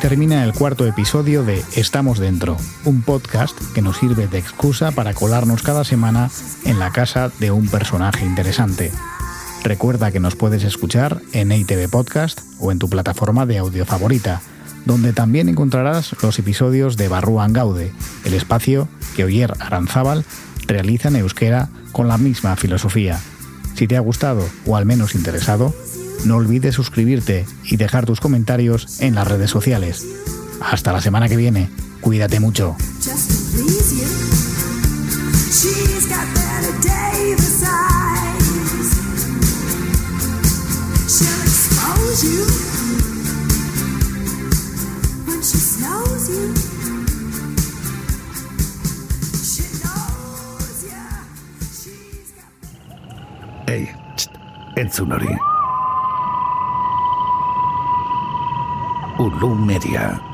Termina el cuarto episodio de Estamos Dentro, un podcast que nos sirve de excusa para colarnos cada semana en la casa de un personaje interesante. Recuerda que nos puedes escuchar en ITV Podcast o en tu plataforma de audio favorita, donde también encontrarás los episodios de Barruan Gaude, el espacio que Oyer Aranzábal realiza en euskera con la misma filosofía. Si te ha gustado o al menos interesado, no olvides suscribirte y dejar tus comentarios en las redes sociales. Hasta la semana que viene. Cuídate mucho. to please you. Ulum Media.